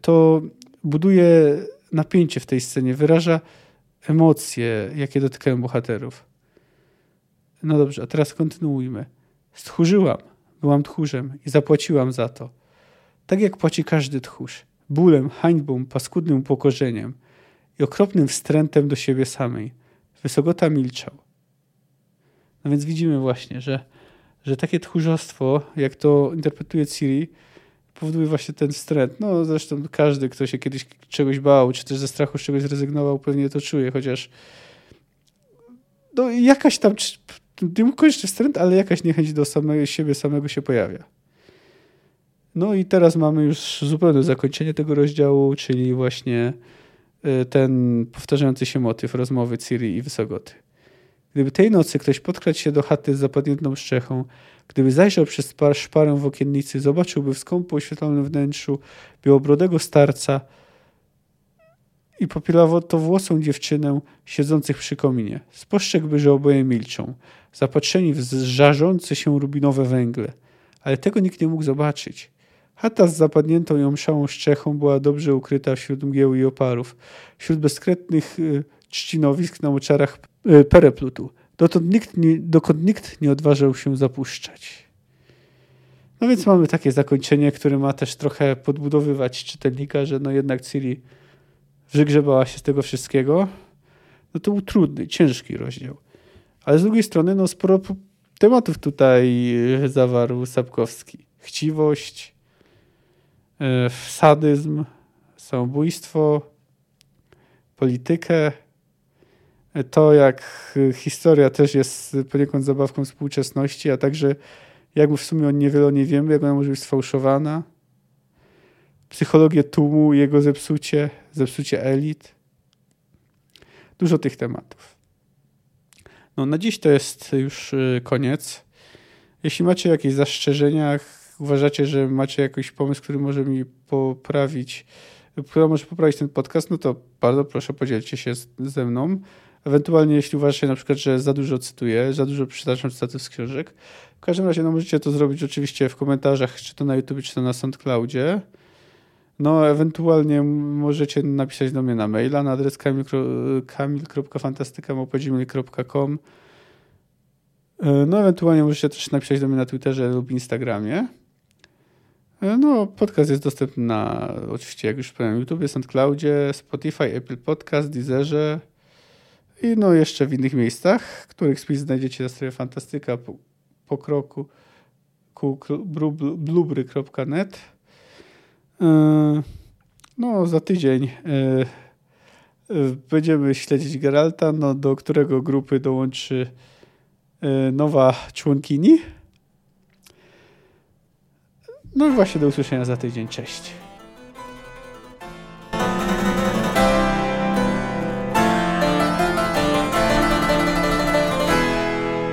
To buduje napięcie w tej scenie, wyraża emocje, jakie dotykają bohaterów. No dobrze, a teraz kontynuujmy. Stchórzyłam, byłam tchórzem i zapłaciłam za to. Tak jak płaci każdy tchórz. Bólem, hańbą, paskudnym upokorzeniem i okropnym wstrętem do siebie samej. Wysogota milczał. No więc widzimy właśnie, że, że takie tchórzostwo, jak to interpretuje Ciri, powoduje właśnie ten wstręt. No zresztą każdy, kto się kiedyś czegoś bał, czy też ze strachu z czegoś zrezygnował, pewnie to czuje, chociaż no jakaś tam, nie mógł wstręt, ale jakaś niechęć do samego siebie samego się pojawia. No i teraz mamy już zupełne zakończenie tego rozdziału, czyli właśnie y, ten powtarzający się motyw rozmowy Ciri i Wysogoty. Gdyby tej nocy ktoś podkradł się do chaty z zapadniętą strzechą, gdyby zajrzał przez szparę w okiennicy, zobaczyłby w skąpo oświetlonym wnętrzu białobrodego starca i to włosą dziewczynę siedzących przy kominie. Spostrzegłby, że oboje milczą, zapatrzeni w żarzące się rubinowe węgle. Ale tego nikt nie mógł zobaczyć. Chata z zapadniętą ją mszałą strzechą była dobrze ukryta wśród mgieł i oparów, wśród bezkretnych y, trzcinowisk na moczarach y, pereplutu, dotąd nikt nie, dokąd nikt nie odważył się zapuszczać. No więc mamy takie zakończenie, które ma też trochę podbudowywać czytelnika, że no jednak Ciri wygrzebała się z tego wszystkiego. No to był trudny, ciężki rozdział. Ale z drugiej strony no sporo tematów tutaj zawarł Sapkowski. Chciwość, e, sadyzm, samobójstwo, politykę, to jak historia też jest poniekąd zabawką współczesności, a także jak w sumie o niewiele nie wiemy, jak ona może być sfałszowana. Psychologię tłumu, jego zepsucie, zepsucie elit. Dużo tych tematów. No, na dziś to jest już y, koniec. Jeśli macie jakieś zastrzeżenia, uważacie, że macie jakiś pomysł, który może mi poprawić, który może poprawić ten podcast, no to bardzo proszę podzielcie się ze mną. Ewentualnie jeśli uważacie na przykład, że za dużo cytuję, za dużo przytaczam cytatów z książek. W każdym razie no, możecie to zrobić oczywiście w komentarzach, czy to na YouTube, czy to na SoundCloudzie. No, ewentualnie możecie napisać do mnie na maila na adres kamil.fantastyka.com e, No, ewentualnie możecie też napisać do mnie na Twitterze lub Instagramie. E, no, podcast jest dostępny na, oczywiście, jak już powiem, YouTube, SoundCloudzie, Spotify, Apple Podcast, Deezerze i no jeszcze w innych miejscach, których spis znajdziecie na stronie fantastyka po, po kroku ku blubry.net. E, no, za tydzień e, e, będziemy śledzić Geralta, no, do którego grupy dołączy nowa członkini. No i właśnie do usłyszenia za tydzień. Cześć.